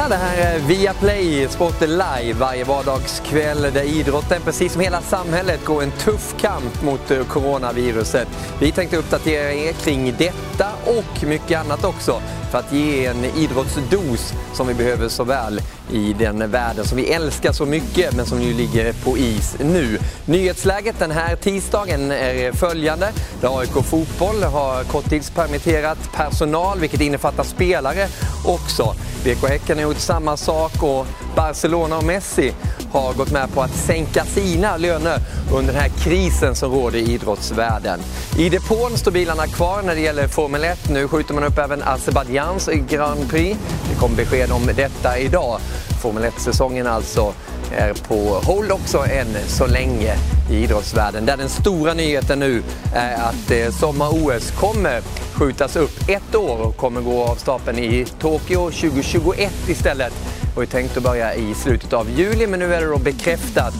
Mycket. Det här är Viaplay Sport Live varje vardagskväll där idrotten, precis som hela samhället, går en tuff kamp mot eh, coronaviruset. Vi tänkte uppdatera er kring detta och mycket annat också för att ge en idrottsdos som vi behöver så väl i den världen som vi älskar så mycket men som nu ligger på is nu. Nyhetsläget den här tisdagen är följande. AIK Fotboll har korttidspermitterat personal vilket innefattar spelare också. BK Häcken har gjort samma sak och Barcelona och Messi har gått med på att sänka sina löner under den här krisen som råder i idrottsvärlden. I depån står bilarna kvar när det gäller Formel 1. Nu skjuter man upp även Azerbajdzjans Grand Prix. Det kom besked om detta idag. Formel 1-säsongen alltså är på hold också än så länge i idrottsvärlden. Där den stora nyheten nu är att eh, sommar-OS kommer skjutas upp ett år och kommer gå av stapeln i Tokyo 2021 istället. Det var ju tänkt att börja i slutet av juli men nu är det då bekräftat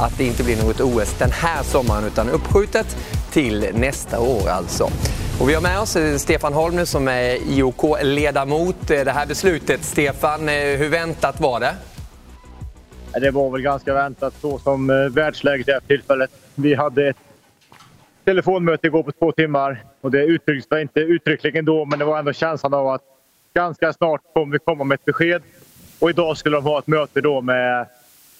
att det inte blir något OS den här sommaren utan uppskjutet till nästa år alltså. Och vi har med oss eh, Stefan Holm nu som är IOK-ledamot. Eh, det här beslutet, Stefan, hur väntat var det? Det var väl ganska väntat så som eh, världsläget är för tillfället. Vi hade ett telefonmöte igår på två timmar och det uttrycktes inte uttryckligen då men det var ändå känslan av att ganska snart kommer vi komma med ett besked. Och idag skulle de ha ett möte då med,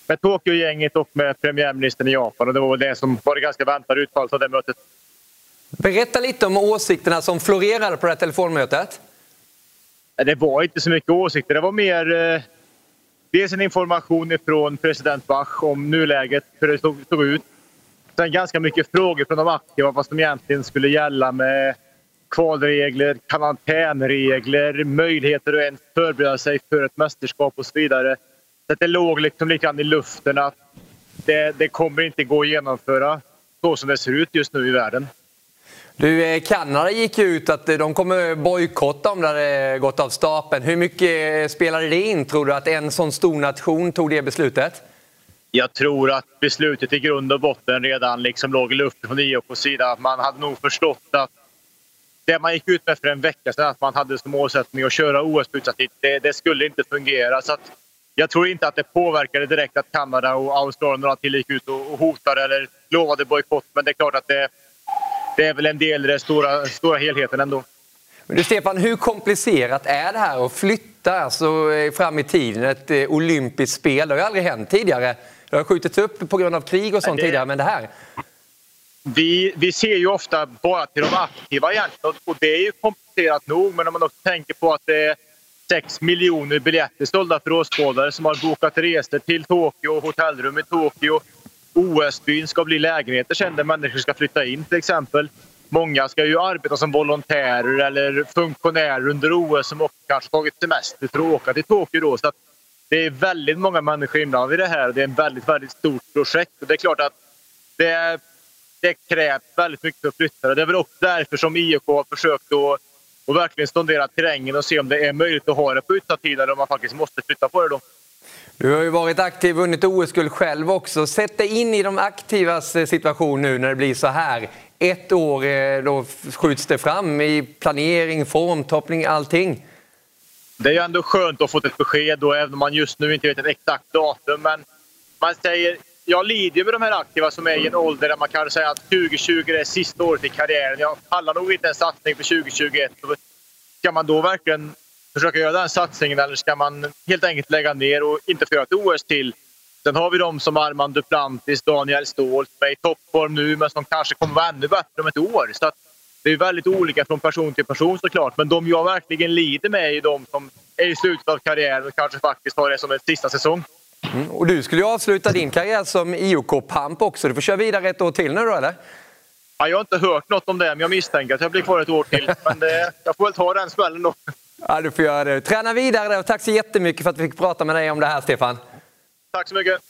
med Tokyo-gänget och med premiärministern i Japan och det var väl det som var det ganska väntade utfallet av det mötet. Berätta lite om åsikterna som florerade på det här telefonmötet. Det var inte så mycket åsikter. Det var mer eh, dels en information från president Bach om nuläget, hur det såg, såg ut. Sen ganska mycket frågor från de aktiva vad som egentligen skulle gälla med kvalregler, karantänregler, möjligheter att ens förbereda sig för ett mästerskap och så vidare. Så det låg liksom lite grann i luften att det, det kommer inte gå att genomföra så som det ser ut just nu i världen. Du, eh, Kanada gick ut att eh, de kommer bojkotta om det hade gått av stapeln. Hur mycket eh, spelade det in, tror du, att en sån stor nation tog det beslutet? Jag tror att beslutet i grund och botten redan liksom låg i luften från IOKs sida. Man hade nog förstått att det man gick ut med för en vecka sedan, att man hade som målsättning att köra OS på det, det, skulle inte fungera. Så jag tror inte att det påverkade direkt att Kanada och Australien och några till gick ut och hotade eller lovade bojkott. Men det är klart att det, det är väl en del i den stora, stora helheten ändå. Men du Stefan, hur komplicerat är det här att flytta alltså, fram i tiden ett eh, olympiskt spel? Det har ju aldrig hänt tidigare. Det har skjutits upp på grund av krig och sånt det... tidigare, men det här? Vi, vi ser ju ofta bara till de aktiva egentligen och det är ju komplicerat nog. Men om man också tänker på att det är 6 miljoner biljetter sålda för åskådare som har bokat resor till Tokyo, hotellrum i Tokyo. OS-byn ska bli lägenheter sen där människor ska flytta in till exempel. Många ska ju arbeta som volontärer eller funktionärer under OS som också kanske tagit semester för att åka till Tokyo. Då. Så det är väldigt många människor inblandade i det här. Det är ett väldigt, väldigt stort projekt. Och det är klart att det, det krävs väldigt mycket för att flytta det. Det är väl också därför som IOK har försökt att och verkligen sondera terrängen och se om det är möjligt att ha det på utsatt tid eller om man faktiskt måste flytta på det. Då. Du har ju varit aktiv och vunnit OS-guld själv också. Sätt dig in i de aktivas eh, situation nu när det blir så här. Ett år eh, då skjuts det fram i planering, formtoppning, allting. Det är ju ändå skönt att ha fått ett besked, då, även om man just nu inte vet ett exakt datum. Men man säger, jag lider med de här aktiva som är i en ålder där man kan säga att 2020 är sista året i karriären. Jag pallar nog inte en satsning för 2021. Ska man då verkligen försöka göra den satsningen eller ska man helt enkelt lägga ner och inte få göra ett OS till? Sen har vi de som Armand Duplantis, Daniel Ståhl som är i toppform nu men som kanske kommer vara ännu bättre om ett år. Så det är väldigt olika från person till person såklart. Men de jag verkligen lider med är de som är i slutet av karriären och kanske faktiskt har det som en sista säsong. Mm. Och du skulle ju avsluta din karriär som IOK-pamp också. Du får köra vidare ett år till nu då eller? Ja, jag har inte hört något om det, men jag misstänker att jag blir kvar ett år till. Men det, jag får väl ta den smällen då. Ja, du får göra det. Träna vidare och tack så jättemycket för att vi fick prata med dig om det här, Stefan. Tack så mycket.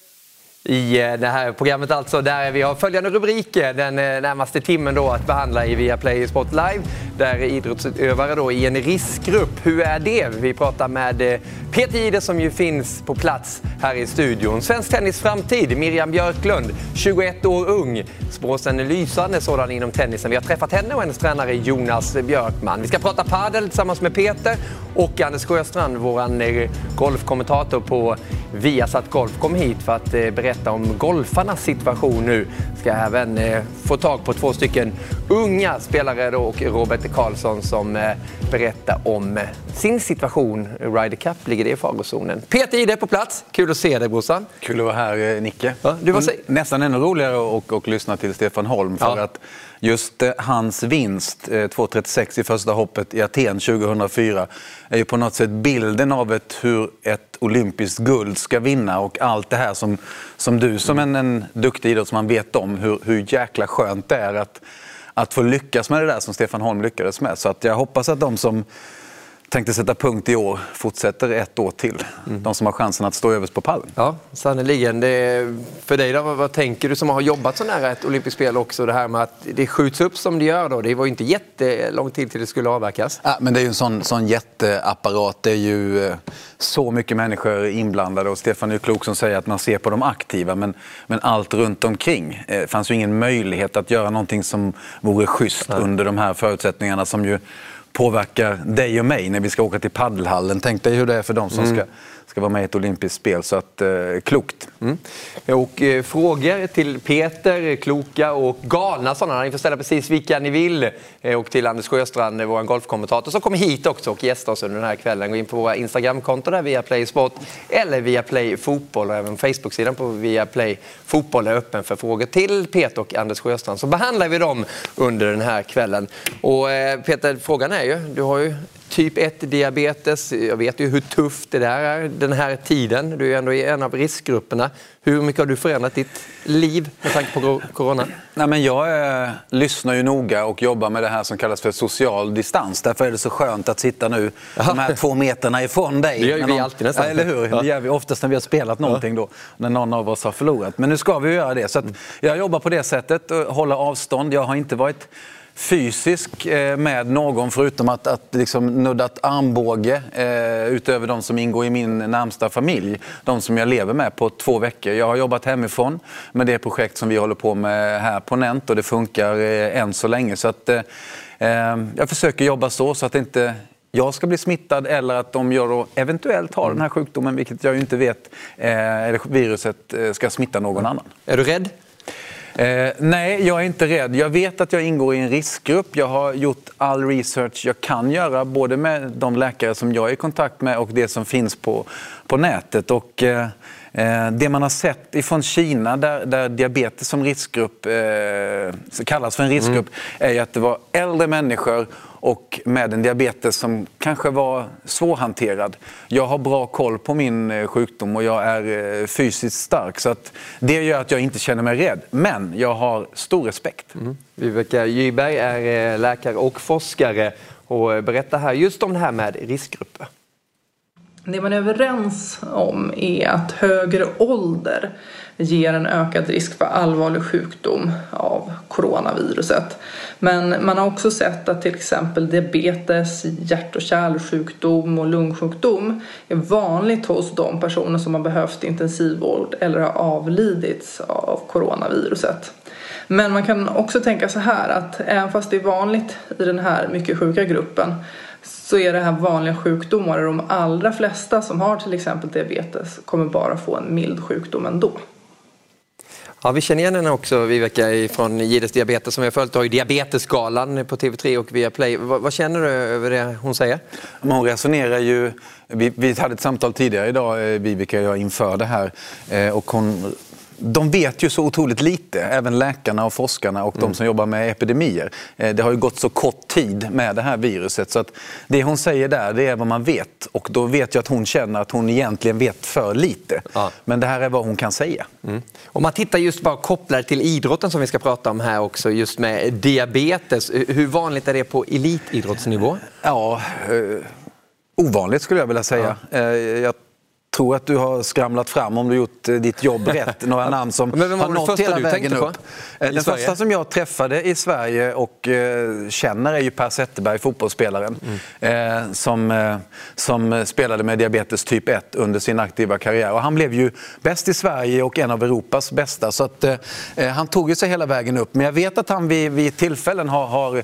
I eh, det här programmet alltså, där vi har följande rubriker eh, den eh, närmaste timmen då att behandla i Viaplay Sport Live. Där idrottsutövare då i en riskgrupp. Hur är det? Vi pratar med Peter Jihde som ju finns på plats här i studion. Svensk tennis framtid, Miriam Björklund, 21 år ung. Spås en lysande sådan inom tennisen. Vi har träffat henne och hennes tränare Jonas Björkman. Vi ska prata padel tillsammans med Peter och Anders Sjöstrand, vår golfkommentator på Viasat Golf, kom hit för att berätta berätta om golfarnas situation nu. Ska även eh, få tag på två stycken unga spelare då och Robert Karlsson som eh, berättar om eh, sin situation. Ryder Cup ligger det i farozonen. Peter Ide på plats. Kul att se dig brorsan. Kul att vara här Nicke. Ja, du var Nästan ännu roligare att, lyssna till Stefan Holm för ja. att just hans vinst, 2.36 i första hoppet i Aten 2004, är ju på något sätt bilden av ett, hur ett olympiskt guld ska vinna och allt det här som, som du som en, en duktig idrottsman vet om, hur, hur jäkla skönt det är att, att få lyckas med det där som Stefan Holm lyckades med. Så att jag hoppas att de som tänkte sätta punkt i år, fortsätter ett år till. Mm. De som har chansen att stå överst på pallen. Ja, sannerligen. för dig då, vad, tänker du som har jobbat så nära ett olympiskt spel också? Det här med att det skjuts upp som det gör då. Det var ju inte jättelång tid till det skulle avverkas. Ja, men det är ju en sån, sån jätteapparat. Det är ju eh, så mycket människor inblandade och Stefan är klok som säger att man ser på de aktiva men, men allt runt omkring. Det eh, fanns ju ingen möjlighet att göra någonting som vore schysst Nej. under de här förutsättningarna som ju påverkar dig och mig när vi ska åka till paddelhallen. Tänk dig hur det är för dem som mm. ska ska vara med i ett olympiskt spel. Så att, eh, klokt. Mm. Och, eh, frågor till Peter, kloka och galna sådana. Ni får ställa precis vilka ni vill. Eh, och till Anders Sjöstrand, eh, vår golfkommentator, som kommer hit också och gästar oss under den här kvällen. Gå in på våra Instagramkonton där via Play Sport eller via Play Fotboll. Och även Facebook-sidan på via Play Fotboll är öppen för frågor till Peter och Anders Sjöstrand. Så behandlar vi dem under den här kvällen. Och eh, Peter, frågan är ju, du har ju typ 1-diabetes. Jag vet ju hur tufft det där är den här tiden. Du är ändå i en av riskgrupperna. Hur mycket har du förändrat ditt liv med tanke på corona? Nej, men jag eh, lyssnar ju noga och jobbar med det här som kallas för social distans. Därför är det så skönt att sitta nu de här två meterna ifrån dig. Det gör ju vi alltid nästan. Ja, eller hur? Ja. Det gör vi oftast när vi har spelat någonting då, när någon av oss har förlorat. Men nu ska vi göra det. Så jag jobbar på det sättet, hålla avstånd. Jag har inte varit fysisk eh, med någon förutom att, att liksom nuddat armbåge eh, utöver de som ingår i min närmsta familj. De som jag lever med på två veckor. Jag har jobbat hemifrån med det projekt som vi håller på med här på Nent och det funkar eh, än så länge. Så att, eh, eh jag försöker jobba så, så att inte jag ska bli smittad eller att de gör eventuellt har den här sjukdomen, vilket jag inte vet, eh, eller viruset ska smitta någon annan. Är du rädd? Eh, nej, jag är inte rädd. Jag vet att jag ingår i en riskgrupp. Jag har gjort all research jag kan göra, både med de läkare som jag är i kontakt med och det som finns på, på nätet. Och, eh, eh det man har sett ifrån Kina, där, där diabetes som riskgrupp eh, kallas för en riskgrupp, mm. är att det var äldre människor och med en diabetes som kanske var svårhanterad. Jag har bra koll på min eh, sjukdom och jag är eh, fysiskt stark. Så att det gör att jag inte känner mig rädd. Men jag har stor respekt. Mm. Viveka Gyberg är eh, läkare och forskare och berättar här just om det här med riskgrupper. Det man är överens om är att högre ålder ger en ökad risk för allvarlig sjukdom av coronaviruset. Men man har också sett att till exempel diabetes, hjärt och kärlsjukdom och lungsjukdom är vanligt hos de personer som har behövt intensivvård eller har avlidits av coronaviruset. Men man kan också tänka så här att även fast det är vanligt i den här mycket sjuka gruppen så är det här vanliga sjukdomar och de allra flesta som har till exempel diabetes kommer bara få en mild sjukdom ändå. Ja, vi känner igen henne också, Viveka, från Gides Diabetes som vi har följt. Du har ju Diabetesgalan på TV3 och Viaplay. Vad, vad känner du över det hon säger? Hon resonerar ju... Vi, vi hade ett samtal tidigare idag, eh, Viveka och jag, inför det här. Eh, och hon de vet ju så otroligt lite, även läkarna och forskarna och mm. de som jobbar med epidemier. Eh, det har ju gått så kort tid med det här viruset så att det hon säger där det är vad man vet och då vet jag att hon känner att hon egentligen vet för lite. Ja. Men det här är vad hon kan säga. Mm. Om man tittar just bara kopplat till idrotten som vi ska prata om här också, just med diabetes. Hur vanligt är det på elitidrottsnivå? Ja, eh, ovanligt skulle jag vilja säga. Ja. Eh, jag tror att du har skramlat fram, om du gjort eh, ditt jobb rätt, några namn som Men har nått hela vägen upp. På, den Sverige? första som jag träffade i Sverige och eh, känner är ju Per Zetterberg, fotbollsspelaren. Mm. Eh, som, eh, som spelade med diabetes typ 1 under sin aktiva karriär. Och han blev ju bäst i Sverige och en av Europas bästa. Så att, eh, han tog ju sig hela vägen upp. Men jag vet att han vid, vid tillfällen har, har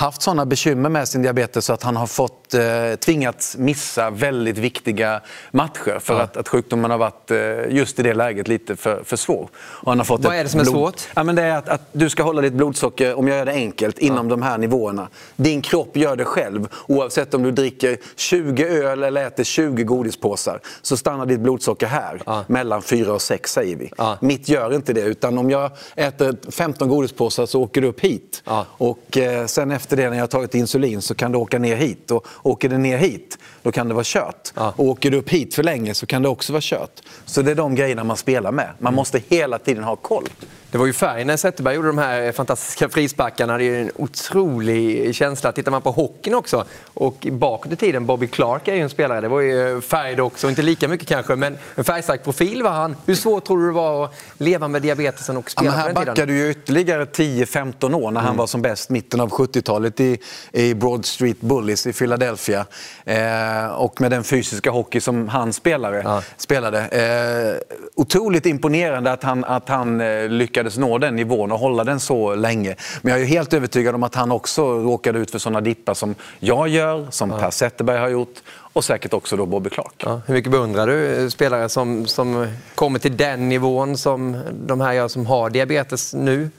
haft sådana bekymmer med sin diabetes så att han har fått, eh, tvingats missa väldigt viktiga matcher för ja. att, att sjukdomen har varit eh, just i det läget lite för, för svår. Och han har fått Vad är det som är svårt? Ja, men det är att, att, du ska hålla ditt blodsocker, om jag gör det enkelt, inom ja. de här nivåerna. Din kropp gör det själv. Oavsett om du dricker 20 öl eller äter 20 godispåsar så stannar ditt blodsocker här, ja. mellan 4 och 6 säger vi. Mitt gör inte det, utan om jag äter 15 godispåsar så åker du upp hit. Och eh, sen efter efter det när jag har tagit insulin så kan du åka ner hit. Och åker det ner hit, då kan det vara kört. Ja. Och åker du upp hit för länge så kan det också vara kört. Så det är de grejerna man spelar med. Man mm. måste hela tiden ha koll. Det var ju färg när Zetterberg gjorde de här fantastiska frisparkarna. Det är en otrolig känsla. Tittar man på hockeyn också och bakåt i tiden, Bobby Clark är ju en spelare. Det var ju färg också, inte lika mycket kanske, men en färgstark profil var han. Hur svårt tror du det var att leva med diabetesen och spela ja, Här backar du ju ytterligare 10-15 år när han mm. var som bäst, mitten av 70-talet i, i Broad Street Bullies i Philadelphia. Eh, och med den fysiska hockey som han spelare, ja. spelade. Eh, otroligt imponerande att han, att han eh, lyckades lyckades nå den nivån och hålla den så länge. Men jag är helt övertygad om att han också råkade ut för sådana dippar som jag gör, som ja. Per Zetterberg har gjort och säkert också då Bobby Clark. Ja, hur mycket beundrar du spelare som, som kommer till den nivån som de här gör som har diabetes nu?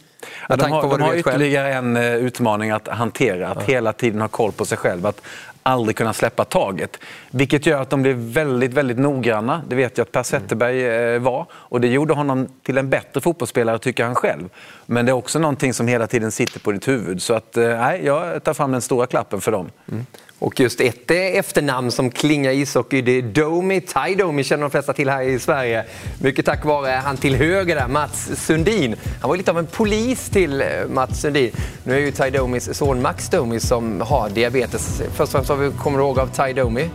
Ja, de har, de har ytterligare en uh, utmaning att hantera, att ja. hela tiden ha koll på sig själv. Att aldrig kunna släppa taget. Vilket gör att de blir väldigt, väldigt noggranna. Det vet jag att Per Zetterberg eh, var. Och det gjorde honom till en bättre fotbollsspelare, tycker han själv. Men det är också någonting som hela tiden sitter på ditt huvud. Så att, eh, nej, jag tar fram den stora klappen för dem. Mm. Och just ett eh, efternamn som klingar ishockey, det är Domi. Ty Domi känner de flesta till här i Sverige. Mycket tack vare han till höger där, Mats Sundin. Han var lite av en polis till eh, Mats Sundin. Nu är ju Ty Domis son Max Domi som har diabetes. Först och främst vad kommer du ihåg av Ty Domi.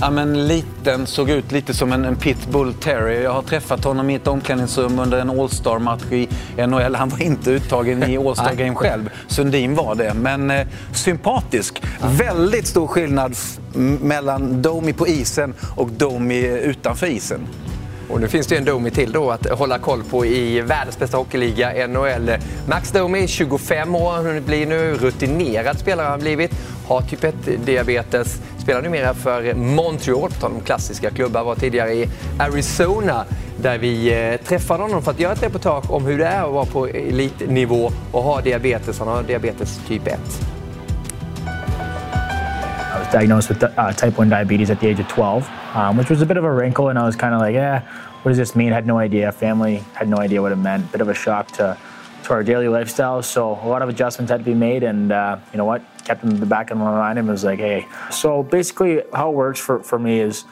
Ja, men liten, såg ut lite som en, en pitbull terrier. Jag har träffat honom i ett omklädningsrum under en All-star-match i NHL. Han var inte uttagen i All-star Game själv. Sundin var det. Men eh, sympatisk. Väldigt stor skillnad mellan Domi på isen och Domi utanför isen. Och nu finns det en Domi till då att hålla koll på i världens bästa hockeyliga, NHL. Max Domi, 25 år, han blir nu rutinerad spelare har han blivit. Har typ 1-diabetes, spelar numera för Montreal, på tal om klassiska klubbar, var tidigare i Arizona där vi eh, träffade honom för att göra ett reportage om hur det är att vara på elitnivå och ha diabetes. Han har diabetes typ 1. I was diagnosed with uh, type 1 diabetes at the age of 12, um, which was a bit of a wrinkle, and I was kind of like, eh, what does this mean? Had no idea. Family had no idea what it meant. Bit of a shock to to our daily lifestyle. So a lot of adjustments had to be made, and uh, you know what, kept in the back of my mind and was like, hey. So basically, how it works for, for me is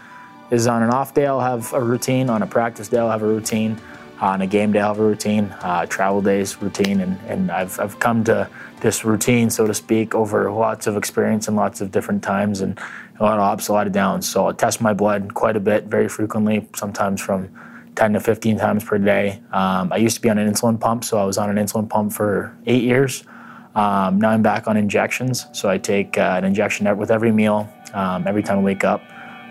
is on an off day I'll have a routine, on a practice day I'll have a routine, on a game day I'll have a routine, uh, travel days routine, and, and I've, I've come to this routine, so to speak, over lots of experience and lots of different times and a lot of ups, a lot of downs. So I test my blood quite a bit, very frequently, sometimes from 10 to 15 times per day. Um, I used to be on an insulin pump, so I was on an insulin pump for eight years. Um, now I'm back on injections, so I take uh, an injection with every meal, um, every time I wake up,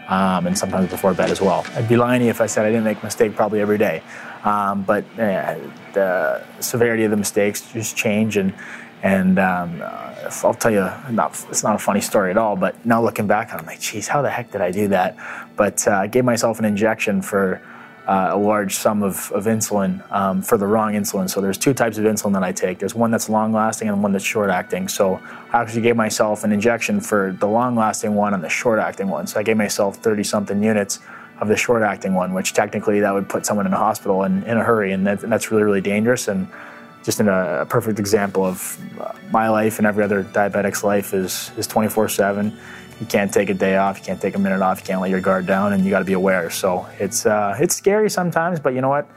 um, and sometimes before bed as well. I'd be lying if I said I didn't make a mistake probably every day, um, but uh, the severity of the mistakes just change and. And um, uh, I'll tell you, not, it's not a funny story at all, but now looking back, I'm like, geez, how the heck did I do that? But uh, I gave myself an injection for uh, a large sum of, of insulin um, for the wrong insulin. So there's two types of insulin that I take. There's one that's long lasting and one that's short acting. So I actually gave myself an injection for the long lasting one and the short acting one. So I gave myself 30 something units of the short acting one, which technically that would put someone in a hospital in, in a hurry. And, that, and that's really, really dangerous. And just in a, a perfect example of my life and every other diabetic's life is, is 24 7 you can't take a day off, you can't take a minute off, you can't let your guard down, and you got to be aware. So it's uh, it's scary sometimes, but you know what?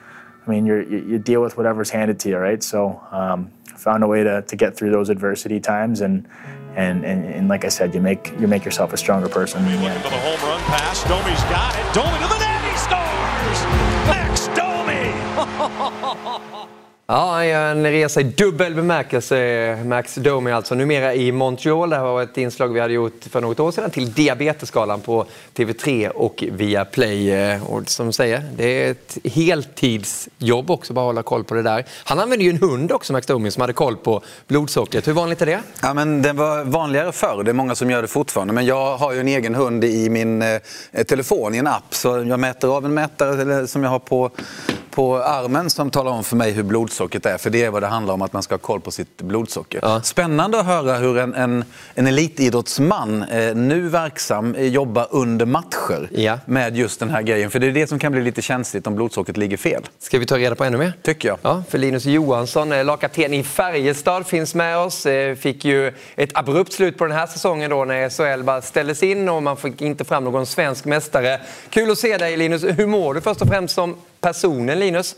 I mean, you you deal with whatever's handed to you, right? So um, found a way to, to get through those adversity times, and, and and and like I said, you make you make yourself a stronger person. Looking for the home run pass, Domi's got it. Domi to the net, he scores. Max Domi. Ja, han gör en resa i dubbel bemärkelse, Max Domi alltså. Numera i Montreal. Det här var ett inslag vi hade gjort för något år sedan till Diabetesgalan på TV3 och via Play. Eh, och som du säger, det är ett heltidsjobb också, bara hålla koll på det där. Han använde ju en hund också, Max Domi, som hade koll på blodsockret. Hur vanligt är det? Ja, men det var vanligare förr, det är många som gör det fortfarande. Men jag har ju en egen hund i min eh, telefon, i en app. Så jag mäter av en mätare som jag har på på armen som talar om för mig hur blodsockret är. För det är vad det handlar om, att man ska ha koll på sitt blodsocker. Ja. Spännande att höra hur en, en, en elitidrottsman, eh, nu verksam, eh, jobbar under matcher ja. med just den här grejen. För det är det som kan bli lite känsligt om blodsockret ligger fel. Ska vi ta reda på ännu mer? Tycker jag. Ja, för Linus Johansson, eh, lagkapten i Färjestad, finns med oss. Eh, fick ju ett abrupt slut på den här säsongen då när SHL bara ställdes in och man fick inte fram någon svensk mästare. Kul att se dig Linus. Hur mår du först och främst som personen Linus?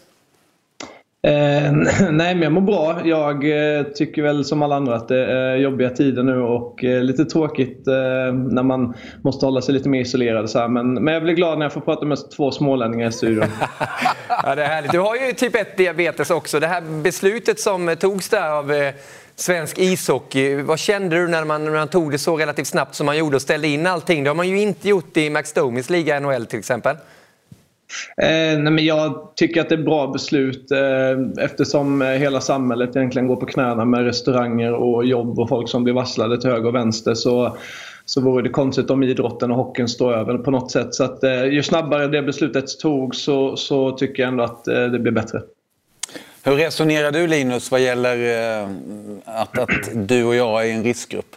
Eh, nej, men jag mår bra. Jag eh, tycker väl som alla andra att det är jobbiga tider nu och eh, lite tråkigt eh, när man måste hålla sig lite mer isolerad. Så här. Men, men jag blir glad när jag får prata med två smålänningar i studion. ja, det är härligt. Du har ju typ 1 diabetes också. Det här beslutet som togs där av eh, svensk ishockey. Vad kände du när man, när man tog det så relativt snabbt som man gjorde och ställde in allting? Det har man ju inte gjort i Max Domis liga NHL till exempel. Eh, nej men jag tycker att det är bra beslut eh, eftersom hela samhället egentligen går på knäna med restauranger och jobb och folk som blir varslade till höger och vänster. Så, så vore det konstigt om idrotten och hockeyn står över på något sätt. Så att, eh, ju snabbare det beslutet togs så, så tycker jag ändå att eh, det blir bättre. Hur resonerar du Linus vad gäller eh, att, att du och jag är i en riskgrupp?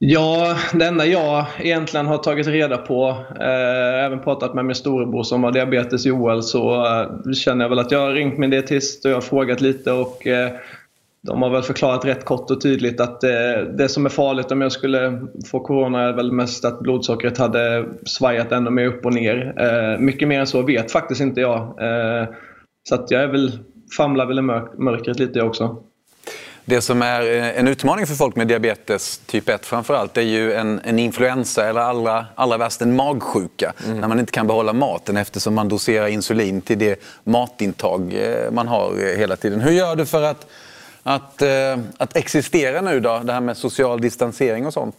Ja, det enda jag egentligen har tagit reda på, eh, även pratat med min storebror som har diabetes Joel, så eh, känner jag väl att jag har ringt min dietist och jag har frågat lite och eh, de har väl förklarat rätt kort och tydligt att eh, det som är farligt om jag skulle få corona är väl mest att blodsockret hade svajat ännu mer upp och ner. Eh, mycket mer än så vet faktiskt inte jag. Eh, så att jag är väl, famlar väl i mörkret lite jag också. Det som är eh, en utmaning för folk med diabetes typ 1 framförallt är ju en, en influensa eller allra, allra värst en magsjuka. Mm. När man inte kan behålla maten eftersom man doserar insulin till det matintag eh, man har eh, hela tiden. Hur gör du för att, att, att existera nu då? Det här med social distansering och sånt?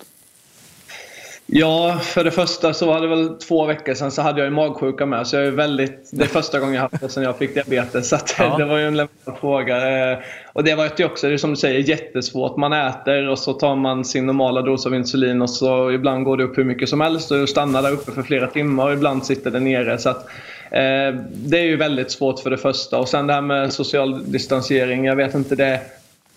Ja, för det första så var det väl två veckor sedan så hade jag ju magsjuka med. Så jag är väldigt, det är första gången jag haft det sedan jag fick diabetes. Så ja. det var ju en lämplig fråga. Eh, och det var ju också, det är som du säger, jättesvårt. Man äter och så tar man sin normala dos av insulin och så ibland går det upp hur mycket som helst och stannar där uppe för flera timmar och ibland sitter det nere. Så att, eh, det är ju väldigt svårt för det första. Och sen det här med social distansering, jag vet inte. Det,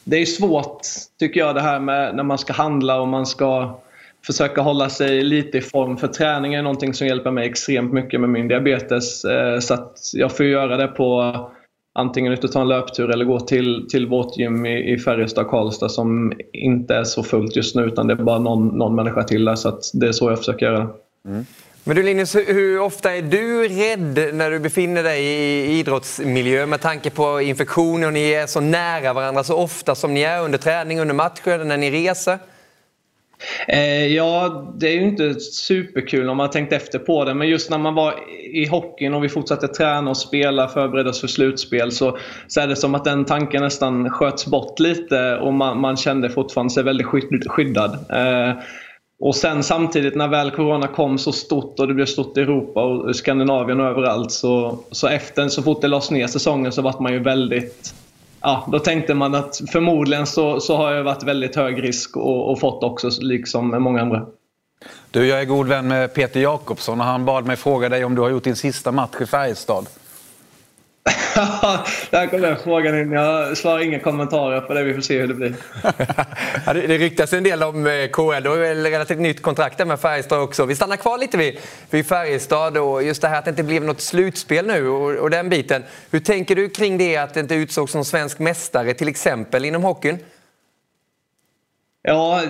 det är svårt, tycker jag, det här med när man ska handla och man ska försöka hålla sig lite i form. För träning är någonting som hjälper mig extremt mycket med min diabetes. Eh, så att jag får göra det på antingen ut och ta en löptur eller gå till, till vårt gym i, i Färjestad, Karlstad som inte är så fullt just nu utan det är bara någon, någon människa till där. Så att det är så jag försöker göra. Mm. Men du Linus, hur ofta är du rädd när du befinner dig i idrottsmiljö med tanke på infektioner och ni är så nära varandra så ofta som ni är under träning, under matcher, när ni reser? Eh, ja, det är ju inte superkul om man har tänkt efter på det. Men just när man var i hockeyn och vi fortsatte träna och spela, förbereda oss för slutspel, så, så är det som att den tanken nästan sköts bort lite och man, man kände fortfarande sig väldigt skyddad. Eh, och sen samtidigt när väl Corona kom så stort och det blev stort i Europa och Skandinavien och överallt så, så efter, så fort det lades ner säsongen så var man ju väldigt ja, då tänkte man att förmodligen så, så har jag varit väldigt hög risk och, och fått också, liksom många andra. Du, jag är god vän med Peter Jakobsson och han bad mig fråga dig om du har gjort din sista match i Färjestad. Där kom den frågan in. Jag svarar inga kommentarer på det. Vi får se hur det blir. ja, det, ryktas en del om eh, KL. Du har väl relativt nytt kontrakt där med Färjestad också. Vi stannar kvar lite vid, vid Färjestad och just det här att det inte blev något slutspel nu och, och den biten. Hur tänker du kring det att det inte utsågs som svensk mästare till exempel inom hockeyn? Ja,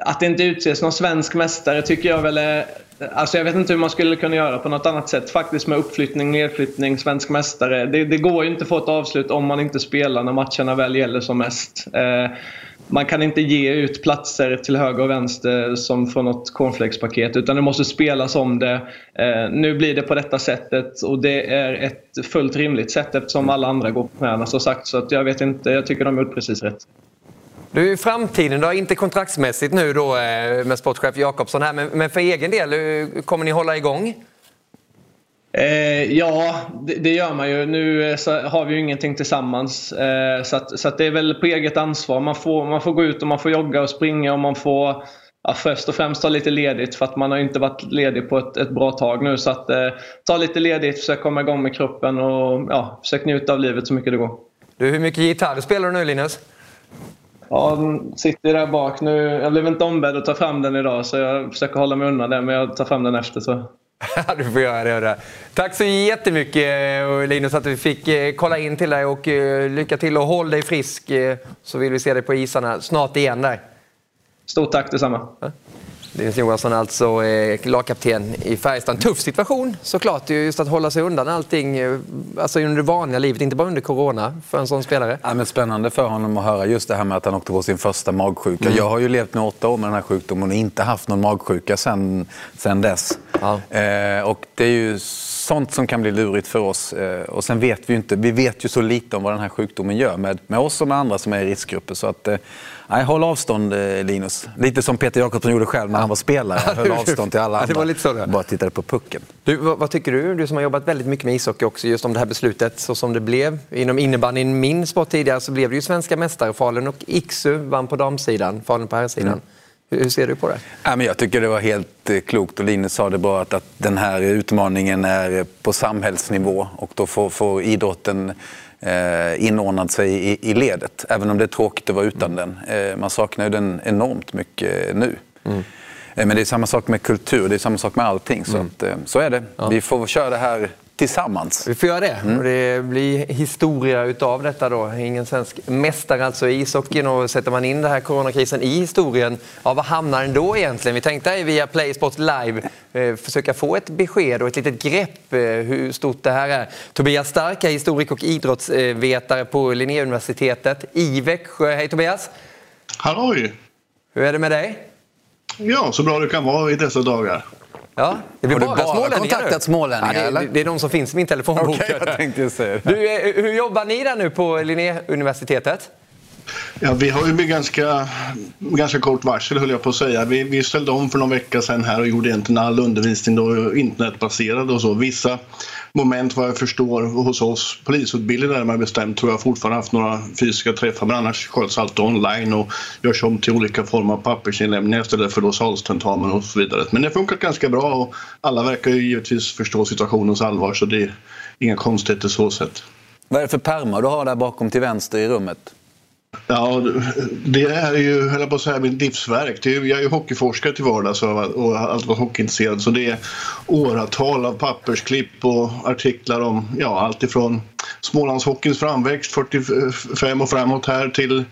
att det inte utses någon svensk mästare tycker jag väl är... Alltså jag vet inte hur man skulle kunna göra på något annat sätt. Faktiskt med uppflyttning, nedflyttning, svensk mästare. Det, det går ju inte att få ett avslut om man inte spelar när matcherna väl gäller som mest. Eh, man kan inte ge ut platser till höger och vänster som från något cornflakespaket utan det måste spelas om det. Eh, nu blir det på detta sättet och det är ett fullt rimligt sätt eftersom alla andra går på knäna som sagt. Så att jag vet inte, jag tycker de har gjort precis rätt. Du, i framtiden då, inte kontraktsmässigt nu då eh, med sportchef Jakobsson här, men, men för egen del, kommer ni hålla igång? Eh, ja, det, det, gör man ju. Nu eh, har vi ju ingenting tillsammans. Eh, så att, så att det är väl på eget ansvar. Man får, man får gå ut och man får jogga och springa och man får ja, först och främst ta lite ledigt för att man har inte varit ledig på ett, ett bra tag nu. Så att eh, ta lite ledigt, försök komma igång med kroppen och ja, försök njuta av livet så mycket det går. Du, hur mycket gitarr spelar du nu Linus? Ja, den sitter där bak nu. Jag blev inte ombedd att ta fram den idag så jag försöker hålla mig undan det men jag tar fram den efter. Så. du får göra det. Tack så jättemycket Linus att vi fick eh, kolla in till dig och eh, lycka till och håll dig frisk eh, så vill vi se dig på isarna snart igen där. Stort tack detsamma. Ja. Dennis Johansson alltså eh, lagkapten i Färjestad. En tuff situation såklart, just att hålla sig undan allting eh, alltså under det vanliga livet, inte bara under corona för en sån spelare. Ja, men spännande för honom att höra just det här med att han åkte på sin första magsjuka. Mm. Jag har ju levt med åtta år med den här sjukdomen och inte haft någon magsjuka sen, sen dess. Ja. Eh, och det är ju sånt som kan bli lurigt för oss. Eh, och sen vet vi ju inte, vi vet ju så lite om vad den här sjukdomen gör med, med oss och med andra som är i riskgrupper. Så att, eh, nej, håll avstånd eh, Linus. Lite som Peter Jakobsson gjorde själv när han var spelare. Höll avstånd till alla andra. det var lite så det. Bara tittade på pucken. Du, vad, vad, tycker du? Du som har jobbat väldigt mycket med ishockey också, just om det här beslutet så som det blev. Inom innebandyn, min sport tidigare, så blev det ju svenska mästare. Falun och Iksu vann på damsidan, Falun på herrsidan. Mm. Hur ser du på det? Ja, men jag tycker det var helt eh, klokt och Linus sa det bra att, att den här utmaningen är på samhällsnivå och då får, får idrotten eh, inordnat sig i, i, ledet. Även om det är tråkigt att vara utan mm. den. Eh, man saknar ju den enormt mycket nu. Mm. Eh, men det är samma sak med kultur, det är samma sak med allting. Så, mm. att, eh, så är det. Ja. Vi får köra det här tillsammans. Vi får göra det. Mm. Och det blir historia utav detta då. Ingen svensk mästare alltså i ishockeyn. Och sätter man in den här coronakrisen i historien, ja, vad hamnar den då egentligen? Vi tänkte via Play Sports Live eh, försöka få ett besked och ett litet grepp eh, hur stort det här är. Tobias Stark är historik och idrottsvetare på Linnéuniversitetet i Växjö. Hej Tobias! Halloj! Hur är det med dig? Ja, så bra det kan vara i dessa dagar. Ja, det blir bara du bara kontaktat smålänningar? Ja, det, det, är de som finns i min telefonbok. Okay, jag tänkte säga du, eh, hur jobbar ni där nu på Linnéuniversitetet? Ja, vi har ju med ganska, ganska kort varsel höll jag på att säga. Vi, vi ställde om för någon vecka sedan här och gjorde egentligen all undervisning då internetbaserad och så. Vissa moment vad jag förstår hos oss polisutbildade närmare bestämt tror jag fortfarande haft några fysiska träffar men annars sköts allt online och görs om till olika former av pappersinlämningar istället för då salstentamen och så vidare. Men det har funkat ganska bra och alla verkar ju givetvis förstå situationens allvar så det är inga konstigheter så sett. Vad är det för pärmar du har där bakom till vänster i rummet? Ja, det är ju, höll på att säga, mitt livsverk. Är, jag är ju hockeyforskare till vardags och har alltid varit hockeyintresserad. Så det är åratal av pappersklipp och artiklar om ja, allt ifrån Smålandshockeyns framväxt 45 och framåt här till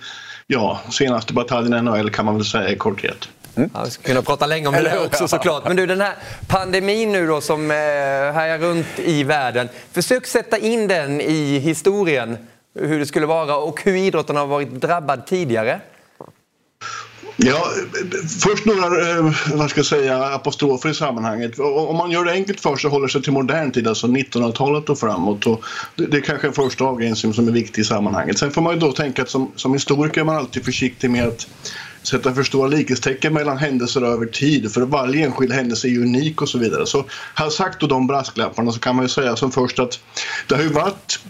ja, senaste bataljen NHL kan man väl säga i korthet. Mm. Ja, vi skulle kunna prata länge om det där också såklart. Men du, den här pandemin nu då som eh, härjar runt i världen. Försök sätta in den i historien hur det skulle vara och hur idrotten har varit drabbad tidigare? Ja, först några eh, vad ska jag säga, apostrofer i sammanhanget. Om man gör det enkelt för sig och håller sig till modern tid, alltså 1900-talet och framåt. Och det är kanske en första avgränsning som är viktig i sammanhanget. Sen får man ju då tänka att som, som historiker är man alltid försiktig med att sätta för stora likhetstecken mellan händelser över tid. För varje enskild händelse är ju unik och så vidare. Så har sagt då de brasklapparna så kan man ju säga som först att det har ju varit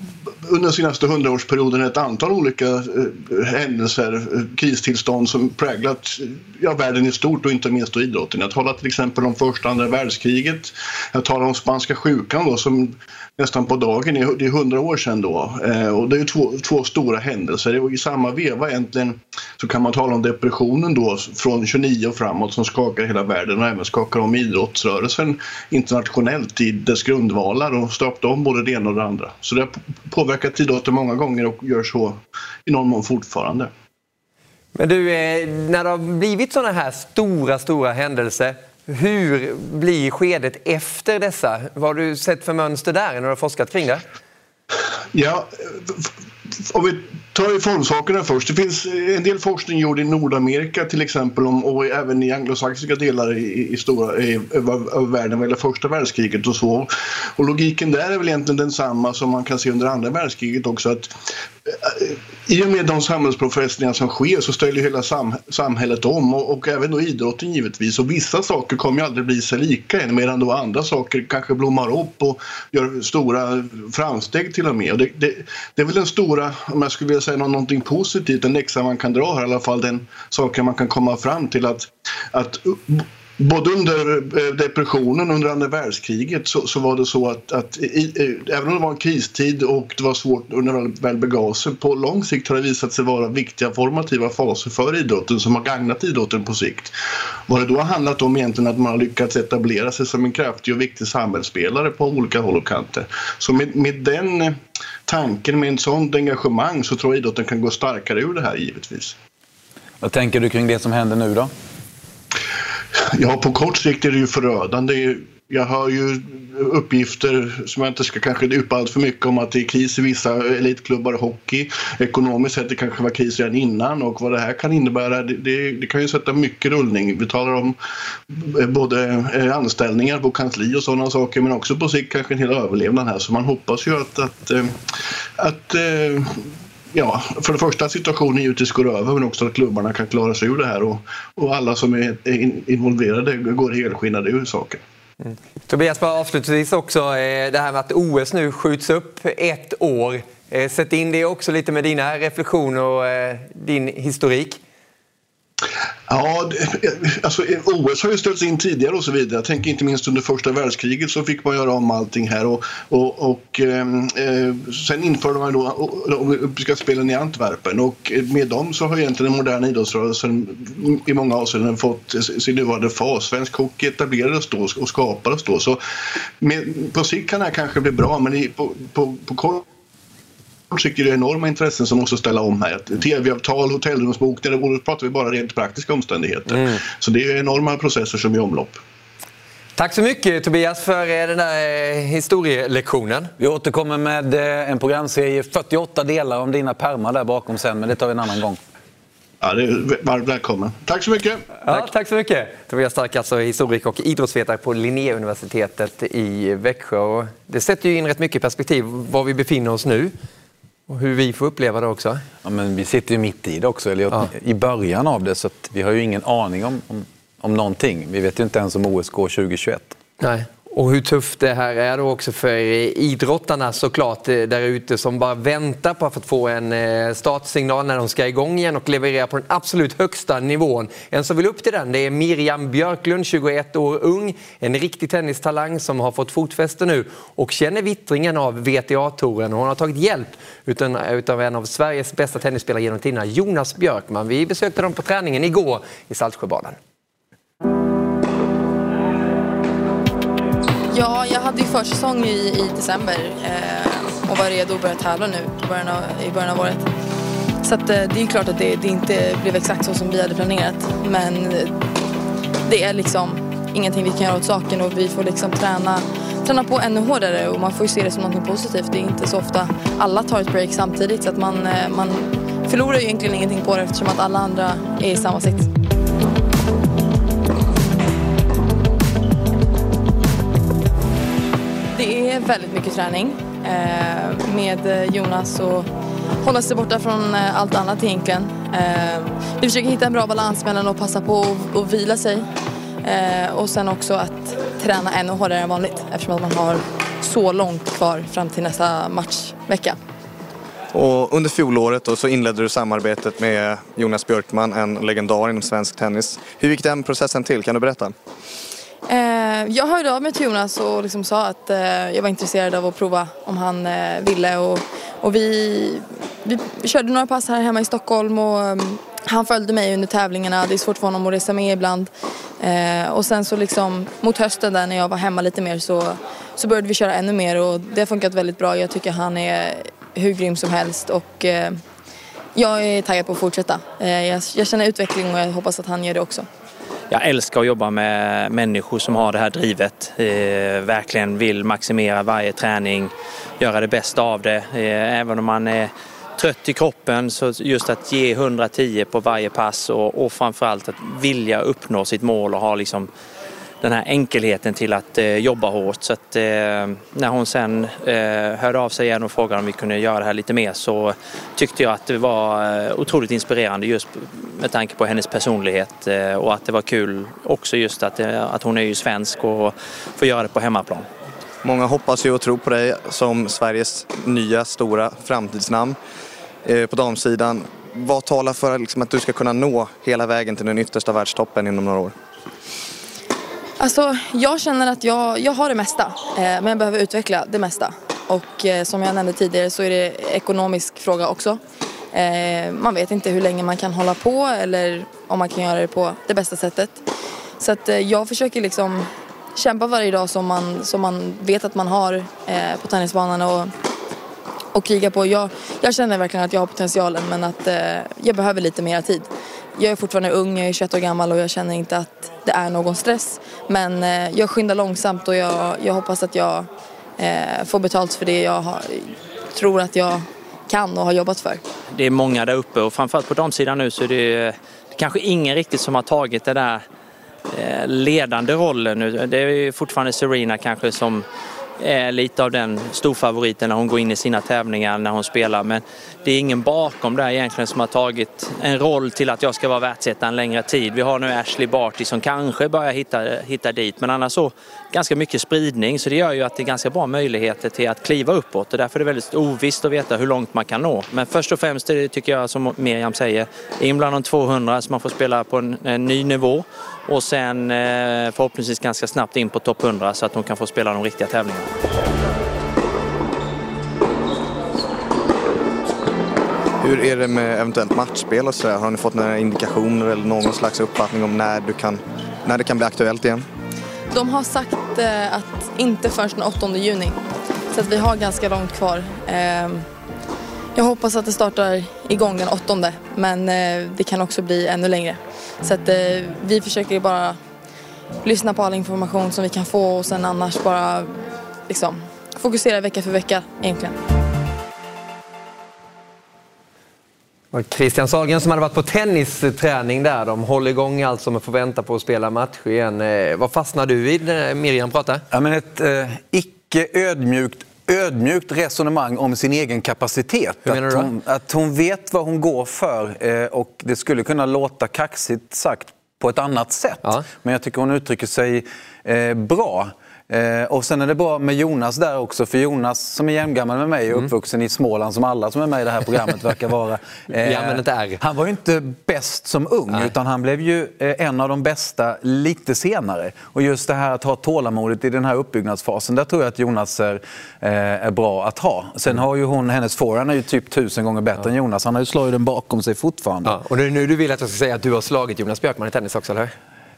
under den senaste hundraårsperioden ett antal olika eh, händelser, eh, kristillstånd som präglat eh, ja, världen i stort och inte minst då idrotten. Jag talar till exempel om första och andra världskriget. Jag talar om spanska sjukan då, som nästan på dagen, det är hundra år sedan då. Eh, och det är två, två stora händelser. Och I samma veva egentligen så kan man tala om depressionen då från 29 och framåt som skakar hela världen och även skakar om idrottsrörelsen internationellt i dess grundvalar och stöpte om både det ena och det andra. Så det har påverkat idrotten många gånger och gör så i någon mån fortfarande. Men du, eh, när det har blivit sådana här stora, stora händelser hur blir skedet efter dessa? Vad har du sett för mönster där när du har forskat kring det? Ja, om vi tar vi formsakerna först. Det finns eh, en del forskning gjord i Nordamerika till exempel om, och även i anglosaxiska delar i, i stora i, av världen vad gäller första världskriget och så. Och logiken där är väl egentligen densamma som man kan se under andra världskriget också. att eh, i och med de samhällsprofessningar som sker så ställer hela sam samhället om och, och, även då idrotten givetvis. Och vissa saker kommer ju aldrig bli sig lika än medan då andra saker kanske blommar upp och gör stora framsteg till och med. Och det, det, det är väl den stora, om jag skulle vilja säga någonting positivt, en läxa man kan dra här, i alla fall den saken man kan komma fram till att, att Både under depressionen depressionen under andra världskriget så, så var det så att, att i, även om det var en kristid och det var svårt under det väl begav sig, på lång sikt har det visat sig vara viktiga formativa faser för idrotten som har gagnat idrotten på sikt. Vad det då har handlat om egentligen att man har lyckats etablera sig som en kraftig och viktig samhällsspelare på olika håll och kanter. Så med, med den tanken, med en sånt engagemang så tror jag idrotten kan gå starkare ur det här givetvis. Vad tänker du kring det som händer nu då? Ja, på kort sikt är det ju förödande. Jag hör ju uppgifter som jag inte ska kanske djupa allt för mycket om att det är kris i vissa elitklubbar i hockey. Ekonomiskt sett det kanske var kris redan innan och vad det här kan innebära det, det, det kan ju sätta mycket rullning. Vi talar om eh, både eh, anställningar på kansli och sådana saker men också på sikt kanske en hel överlevnad här så man hoppas ju att, att, eh, att, att ja, för det första att situationen givetvis går över men också att klubbarna kan klara sig ur det här och, och alla som är involverade går helskinnade ur saken. Mm. Tobias, bara avslutningsvis också eh, det här med att OS nu skjuts upp ett år. Eh, sätt in det också lite med dina reflektioner och eh, din historik. Ja, alltså OS har ju ställts in tidigare och så vidare. Jag tänker inte minst under första världskriget så fick man göra om allting här och, och, och ehm, eh, sen införde man då olympiska spelen i Antwerpen och med dem så har egentligen den moderna idrottsrörelsen i många avseenden fått sin nuvarande fas. Svensk hockey etablerades då och skapades då så med, på sikt kan det här kanske bli bra men på, på, på kort tycker det är enorma intressen som måste ställa om här. Tv-avtal, hotellrumsbokningar, då pratar vi bara rent praktiska omständigheter. Mm. Så det är enorma processer som är i omlopp. Tack så mycket Tobias för eh, den här eh, historielektionen. Vi återkommer med eh, en programserie 48 delar om dina permar där bakom sen, men det tar vi en annan gång. Ja, det är varmt välkommen. Tack så mycket. Ja, tack. tack så mycket. Tobias Stark, alltså historiker och idrottsvetare på Linnéuniversitetet i Växjö. Det sätter ju in rätt mycket perspektiv var vi befinner oss nu. Och hur vi får uppleva det också. Ja, men vi sitter ju mitt i det också, eller ja. i början av det. Så vi har ju ingen aning om, om, om någonting. Vi vet ju inte ens om OS går 2021. Nej. Och hur tufft det här är då också för eh, idrottarna såklart eh, där ute som bara väntar på att få en eh, startsignal när de ska igång igen och leverera på den absolut högsta nivån. En som vill upp till den det är Miriam Björklund, 21 år ung, en riktig tennistalang som har fått fotfäste nu och känner vittringen av VTA-touren. Hon har tagit hjälp utav en av Sveriges bästa tennisspelare genom tiderna, Jonas Björkman. Vi besökte dem på träningen igår i Saltsjöbaden. Ja, jag hade ju försäsong i, i december eh, och var redo att börja tävla nu i början av, i början av året. Så att, eh, det är klart att det, det, inte blev exakt så som vi hade planerat. Men det är liksom ingenting vi kan göra åt saken och vi får liksom träna, träna på ännu hårdare och man får ju se det som något positivt. Det är inte så ofta alla tar ett break samtidigt så att man, eh, man förlorar ju egentligen ingenting på det eftersom att alla andra är i samma sits. Är väldigt mycket träning eh, med Jonas och hålla sig borta från eh, allt annat egentligen. Eh, vi försöker hitta en bra balans mellan att passa på och vila sig eh, och sen också att träna ännu hårdare än vanligt eftersom att man har så långt kvar fram till nästa matchvecka. Och under fjolåret då så inledde du samarbetet med Jonas Björkman, en legendar inom svensk tennis. Hur gick den processen till? Kan du berätta? Eh, jag hörde av mig till Jonas och liksom sa att eh, jag var intresserad av att prova om han eh, ville. Och, och vi, vi, körde några pass här hemma i Stockholm och um, han följde mig under tävlingarna. Det är svårt för honom att resa med ibland. Eh, och sen så liksom mot hösten där när jag var hemma lite mer så, så började vi köra ännu mer och det har funkat väldigt bra. Jag tycker han är hur grym som helst och eh, jag är taggad på att fortsätta. Eh, jag, jag känner utveckling och jag hoppas att han gör det också jag älskar att jobba med människor som har det här drivet. Eh, verkligen vill maximera varje träning, göra det bästa av det. Eh, även om man är trött i kroppen så just att ge 110 på varje pass och, och framförallt att vilja uppnå sitt mål och ha liksom den här enkelheten till att eh, jobba hårt. Så att, eh, när hon sen eh, hörde av sig igen och frågade om vi kunde göra det här lite mer så tyckte jag att det var eh, otroligt inspirerande just med tanke på hennes personlighet eh, och att det var kul också just att, eh, att hon är ju svensk och får göra det på hemmaplan. Många hoppas ju och tror på dig som Sveriges nya stora framtidsnamn eh, på damsidan. Vad talar för liksom, att du ska kunna nå hela vägen till den yttersta världstoppen inom några år? Alltså, jag känner att jag, jag har det mesta, eh, men jag behöver utveckla det mesta. Och eh, som jag nämnde tidigare så är det ekonomisk fråga också. Eh, man vet inte hur länge man kan hålla på eller om man kan göra det på det bästa sättet. Så att eh, jag försöker liksom kämpa varje dag som man, som man vet att man har eh, på tennisbanan och, och kriga på. Jag, jag känner verkligen att jag har potentialen men att eh, jag behöver lite mer tid jag är fortfarande ung, jag är 21 år gammal och jag känner inte att det är någon stress. Men eh, jag skyndar långsamt och jag, jag hoppas att jag eh, får betalt för det jag har, tror att jag kan och har jobbat för. Det är många där uppe och framförallt på damsidan nu så är det, det kanske ingen riktigt som har tagit den där eh, ledande rollen nu. Det är fortfarande Serena kanske som är lite av den storfavoriten när hon går in i sina tävlingar när hon spelar. Men det är ingen bakom där egentligen som har tagit en roll till att jag ska vara världsetta en längre tid. Vi har nu Ashley Barty som kanske börjar hitta, hitta dit men annars så ganska mycket spridning så det gör ju att det är ganska bra möjligheter till att kliva uppåt och därför är det väldigt ovisst att veta hur långt man kan nå. Men först och främst är det, tycker jag som Miriam säger, in bland de 200 så man får spela på en, en ny nivå och sen eh, förhoppningsvis ganska snabbt in på topp 100 så att hon kan få spela de riktiga tävlingarna. Hur är det med eventuellt matchspel och så Har ni fått några indikationer eller någon slags uppfattning om när, du kan, när det kan bli aktuellt igen? De har sagt eh, att inte förrän den 8 juni. Så att vi har ganska långt kvar. Eh, jag hoppas att det startar igång den 8 men eh, det kan också bli ännu längre. Så att eh, vi försöker bara lyssna på all information som vi kan få och sen annars bara liksom fokusera vecka för vecka egentligen. Christian Sahlgren som hade varit på tennisträning där. De håller igång alltså men får vänta på att spela match igen. Eh, vad fastnar du vid när Miriam pratar? Ja, men ett eh, icke ödmjukt ödmjukt resonemang om sin egen kapacitet. Att hon, att hon vet vad hon går för eh, och det skulle kunna låta kaxigt sagt på ett annat sätt. Ja. Men jag tycker hon uttrycker sig eh, bra. Eh, och sen är det bra med Jonas där också, för Jonas som är jämngammal med mig och mm. uppvuxen i Småland som alla som är med i det här programmet verkar vara. Eh, han var ju inte bäst som ung, Nej. utan han blev ju eh, en av de bästa lite senare. Och just det här att ha tålamodet i den här uppbyggnadsfasen, där tror jag att Jonas är, eh, är bra att ha. Sen mm. har ju hon, hennes forehand är ju typ tusen gånger bättre ja. än Jonas. Han har ju slagit den bakom sig fortfarande. Ja. Och det är nu du vill att jag ska säga att du har slagit Jonas Björkman i tennis också, eller hur?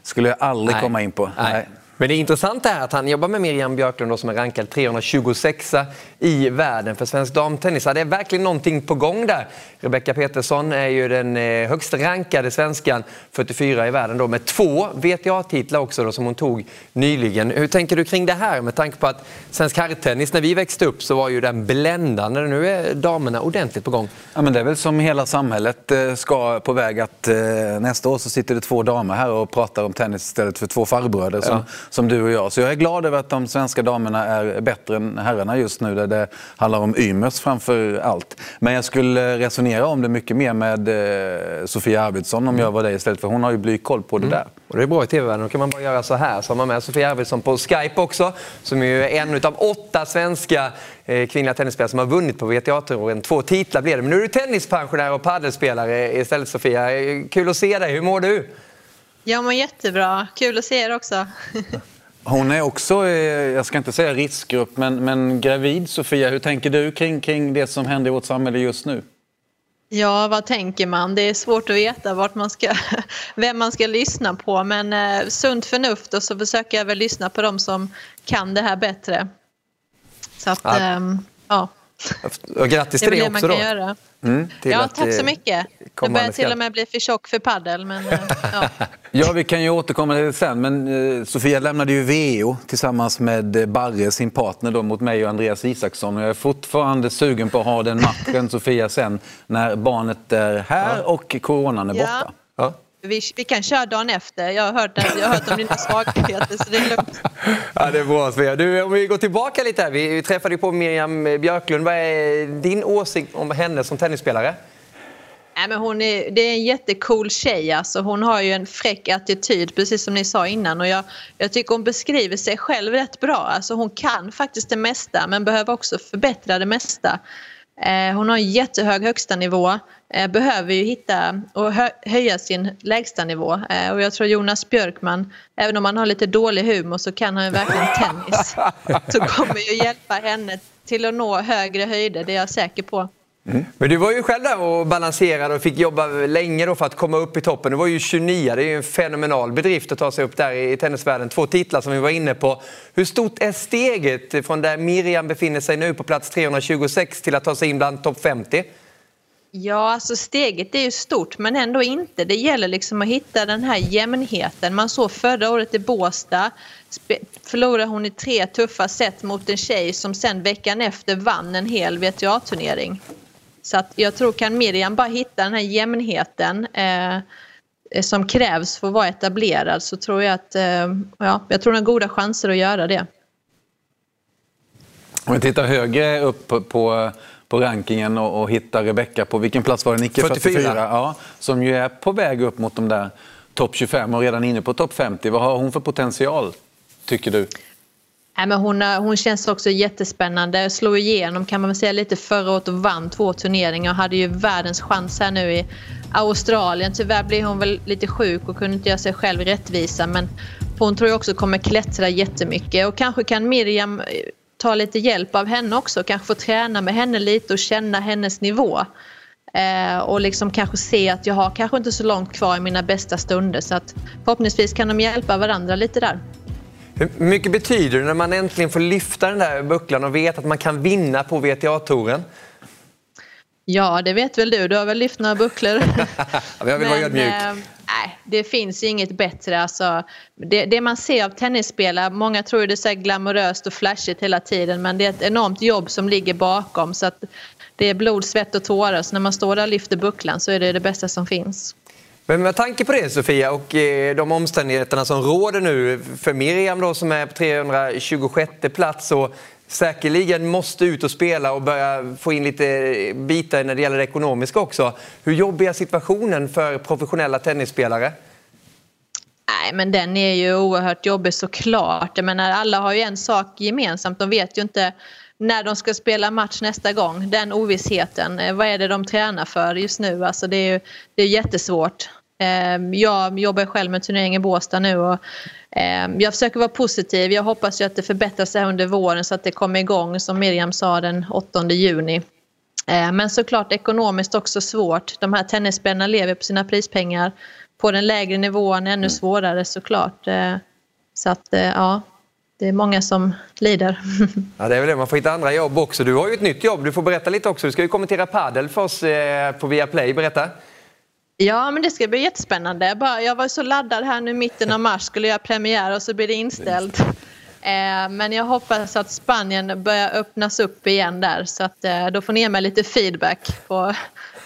skulle jag aldrig Nej. komma in på. Nej. Men det intressanta är att han jobbar med Miriam Björklund som är rankad 326 i världen för svensk damtennis. Det är verkligen någonting på gång där. Rebecca Petersson är ju den eh, högst rankade svenskan, 44 i världen, då, med två WTA-titlar också då, som hon tog nyligen. Hur tänker du kring det här med tanke på att svensk herrtennis, när vi växte upp så var ju den bländande. Nu är damerna ordentligt på gång. Ja, men det är väl som hela samhället eh, ska på väg att eh, nästa år så sitter det två damer här och pratar om tennis istället för två farbröder som, ja som du och jag. Så jag är glad över att de svenska damerna är bättre än herrarna just nu där det handlar om Ymers framför allt. Men jag skulle resonera om det mycket mer med eh, Sofia Arvidsson om jag var det istället för hon har ju blykoll på det mm. där. Och det är bra i tv-världen. Då kan man bara göra så här. Så har man med Sofia Arvidsson på Skype också. Som är en av åtta svenska eh, kvinnliga tennisspelare som har vunnit på WTA-touren. Två titlar blev det. Men nu är du tennispensionär och paddelspelare istället Sofia. Kul att se dig. Hur mår du? Jag mår jättebra. Kul att se er också. Hon är också, eh, jag ska inte säga riskgrupp, men, men gravid Sofia. Hur tänker du kring, kring det som händer i vårt samhälle just nu? Ja, vad tänker man? Det är svårt att veta vart man ska, vem man ska lyssna på. Men eh, sunt förnuft och så försöker jag väl lyssna på dem som kan det här bättre. Så att, ja. Eh, ja Och grattis till det det man också då. Mm, Ja, tack så eh, mycket. Komma börjar jag till och med bli för tjock för paddel, men eh, ja. Ja, vi kan ju återkomma till det sen, men eh, Sofia lämnade ju VO tillsammans med Barre, sin partner, då, mot mig och Andreas Isaksson. Jag är fortfarande sugen på att ha den matchen, Sofia, sen när barnet är här och coronan är borta. Ja. Vi, vi kan köra dagen efter. Jag har hört, jag har hört om dina svagheter, så det är lugnt. Ja, det är bra Sofia. Du, om vi går tillbaka lite här. Vi vi träffade ju på Miriam Björklund. Vad är din åsikt om henne som tennisspelare? Nej, men hon är, det är en jättecool tjej. Alltså. Hon har ju en fräck attityd, precis som ni sa innan. Och jag, jag tycker hon beskriver sig själv rätt bra. Alltså, hon kan faktiskt det mesta, men behöver också förbättra det mesta. Eh, hon har en jättehög högsta nivå. Eh, behöver ju hitta och hö, höja sin lägstanivå. Eh, och jag tror Jonas Björkman, även om han har lite dålig humor så kan han ju verkligen tennis. Så kommer ju hjälpa henne till att nå högre höjder, det är jag säker på. Mm. Men du var ju själv där och balanserade och fick jobba länge då för att komma upp i toppen. Du var ju 29, det är ju en fenomenal bedrift att ta sig upp där i tennisvärlden. Två titlar som vi var inne på. Hur stort är steget från där Miriam befinner sig nu på plats 326 till att ta sig in bland topp 50? Ja, alltså steget är ju stort men ändå inte. Det gäller liksom att hitta den här jämnheten. Man såg förra året i Båstad förlorade hon i tre tuffa set mot en tjej som sen veckan efter vann en hel VTA-turnering. Så att jag tror kan Miriam bara hitta den här jämnheten eh, eh, som krävs för att vara etablerad så tror jag att eh, ja, jag tror hon har goda chanser att göra det. Om vi tittar högre upp på, på, rankingen och, och hittar Rebecka på, vilken plats var det Nicke? 44. Ja, som ju är på väg upp mot de där topp 25 och redan inne på topp 50. Vad har hon för potential, tycker du? Nej, men hon, hon känns också jättespännande. Slog igenom kan man väl säga lite förra året och vann två turneringar och hade ju världens chans här nu i Australien. Tyvärr blev hon väl lite sjuk och kunde inte göra sig själv rättvisa men hon tror jag också kommer klättra jättemycket och kanske kan Miriam ta lite hjälp av henne också. Kanske få träna med henne lite och känna hennes nivå. Eh, och liksom kanske se att jag har kanske inte så långt kvar i mina bästa stunder så att förhoppningsvis kan de hjälpa varandra lite där. Hur mycket betyder det när man äntligen får lyfta den där bucklan och vet att man kan vinna på VTA-touren? Ja, det vet väl du. Du har väl lyft några bucklor? Jag vill vara ödmjuk nej, det finns ju inget bättre. Alltså, det, det man ser av tennisspelare, många tror det är så här glamoröst och flashigt hela tiden men det är ett enormt jobb som ligger bakom. Så att det är blod, svett och tårar. Så när man står där och lyfter bucklan så är det det bästa som finns. Men med tanke på det Sofia och eh, de omständigheterna som råder nu för Miriam då som är på 326 plats och säkerligen måste ut och spela och börja få in lite bitar när det gäller det ekonomiska också. Hur jobbig är situationen för professionella tennisspelare? Nej, men den är ju oerhört jobbig såklart. Jag menar, alla har ju en sak gemensamt. De vet ju inte när de ska spela match nästa gång. Den ovissheten. Eh, vad är det de tränar för just nu? Alltså det är ju det är jättesvårt. Ehm, jag jobbar själv med turnering i Båstad nu och jag försöker vara positiv. Jag hoppas ju att det förbättras under våren så att det kommer igång som Miriam sa den 8 juni. Eh, Men såklart ekonomiskt också svårt. De här tennisspelarna lever på sina prispengar. På den lägre nivån ännu svårare såklart. Eh, Så att eh, ja, det är många som lider. Ja, det är väl det. Man får hitta andra jobb också. Du har ju ett nytt jobb. Du får berätta lite också. Du ska ju kommentera padel för oss eh, på Viaplay. Berätta. Ja, men det ska bli jättespännande. Jag, bara, jag var så laddad här nu i mitten av mars, skulle göra premiär och så blir det inställt. Eh, men jag hoppas att Spanien börjar öppnas upp igen där så att eh, då får ni ge mig lite feedback på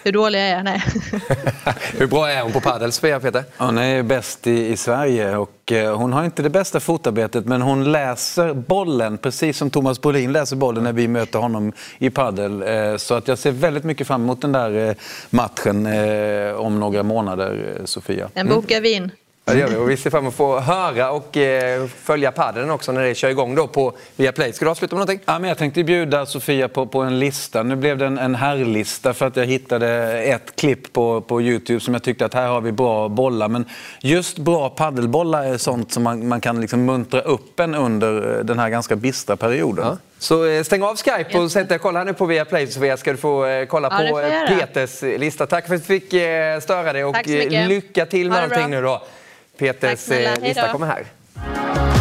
hur dålig jag är. Nej. Hur bra är hon på padel, Sofia Peter? Hon är bäst i, i Sverige och eh, hon har inte det bästa fotarbetet men hon läser bollen precis som Thomas Brolin läser bollen när vi möter honom i padel. Eh, så att jag ser väldigt mycket fram emot den där eh, matchen eh, om några månader, eh, Sofia. Den bokar vi in. Ja, det gör vi. Och vi ser fram emot att få höra och eh, följa paddeln också när det kör igång då på Viaplay. Ska du avsluta med någonting? Ja, men jag tänkte bjuda Sofia på, på en lista. Nu blev det en, en herrlista för att jag hittade ett klipp på, på Youtube som jag tyckte att här har vi bra bollar. Men just bra paddelbollar är sånt som man, man kan liksom muntra upp en under den här ganska bistra perioden. Ja. Så eh, stäng av Skype och sätt dig och kolla här nu på Viaplay Sofia ska du få eh, kolla Ja, på eh. Peters lista. Tack för att vi fick eh, störa dig och eh, lycka till med allting nu då. Peters lista kommer här.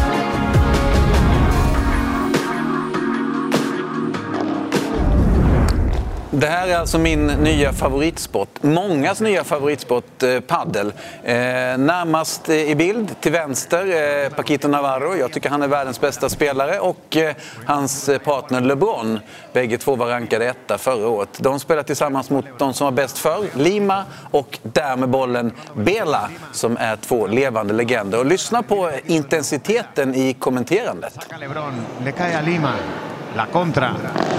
Det här är alltså min nya favoritsport. Mångas nya favoritsport, eh, paddel. Eh, närmast eh, i bild till vänster eh, Paquito Navarro. Jag tycker han är världens bästa spelare. Och eh, hans eh, partner LeBron. Bägge två var rankade etta förra året. De spelar tillsammans mot de som var bäst förr, Lima och där med bollen Bela som är två levande legender. Och lyssna på intensiteten i kommenterandet. LeBron le cae a Lima. La contra,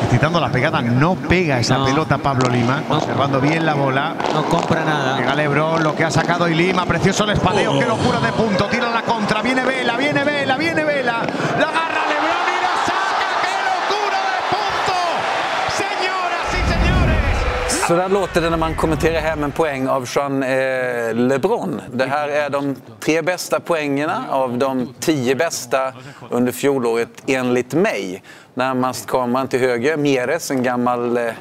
excitando la pegada, no pega esa No. pelota Pablo Lima, conservando bien la bola. No compra nada. Llega Lebron, lo que ha sacado y Lima, precioso el espadeo, Oh. qué locura de punto, tira la contra, viene Vela, viene Vela, Så där låter det när man kommenterar hem en poäng av Jean eh, LeBron. Det här är de tre bästa poängerna av de tio bästa under fjolåret enligt mig. Närmast kameran till höger, Mieres, en gammal eh,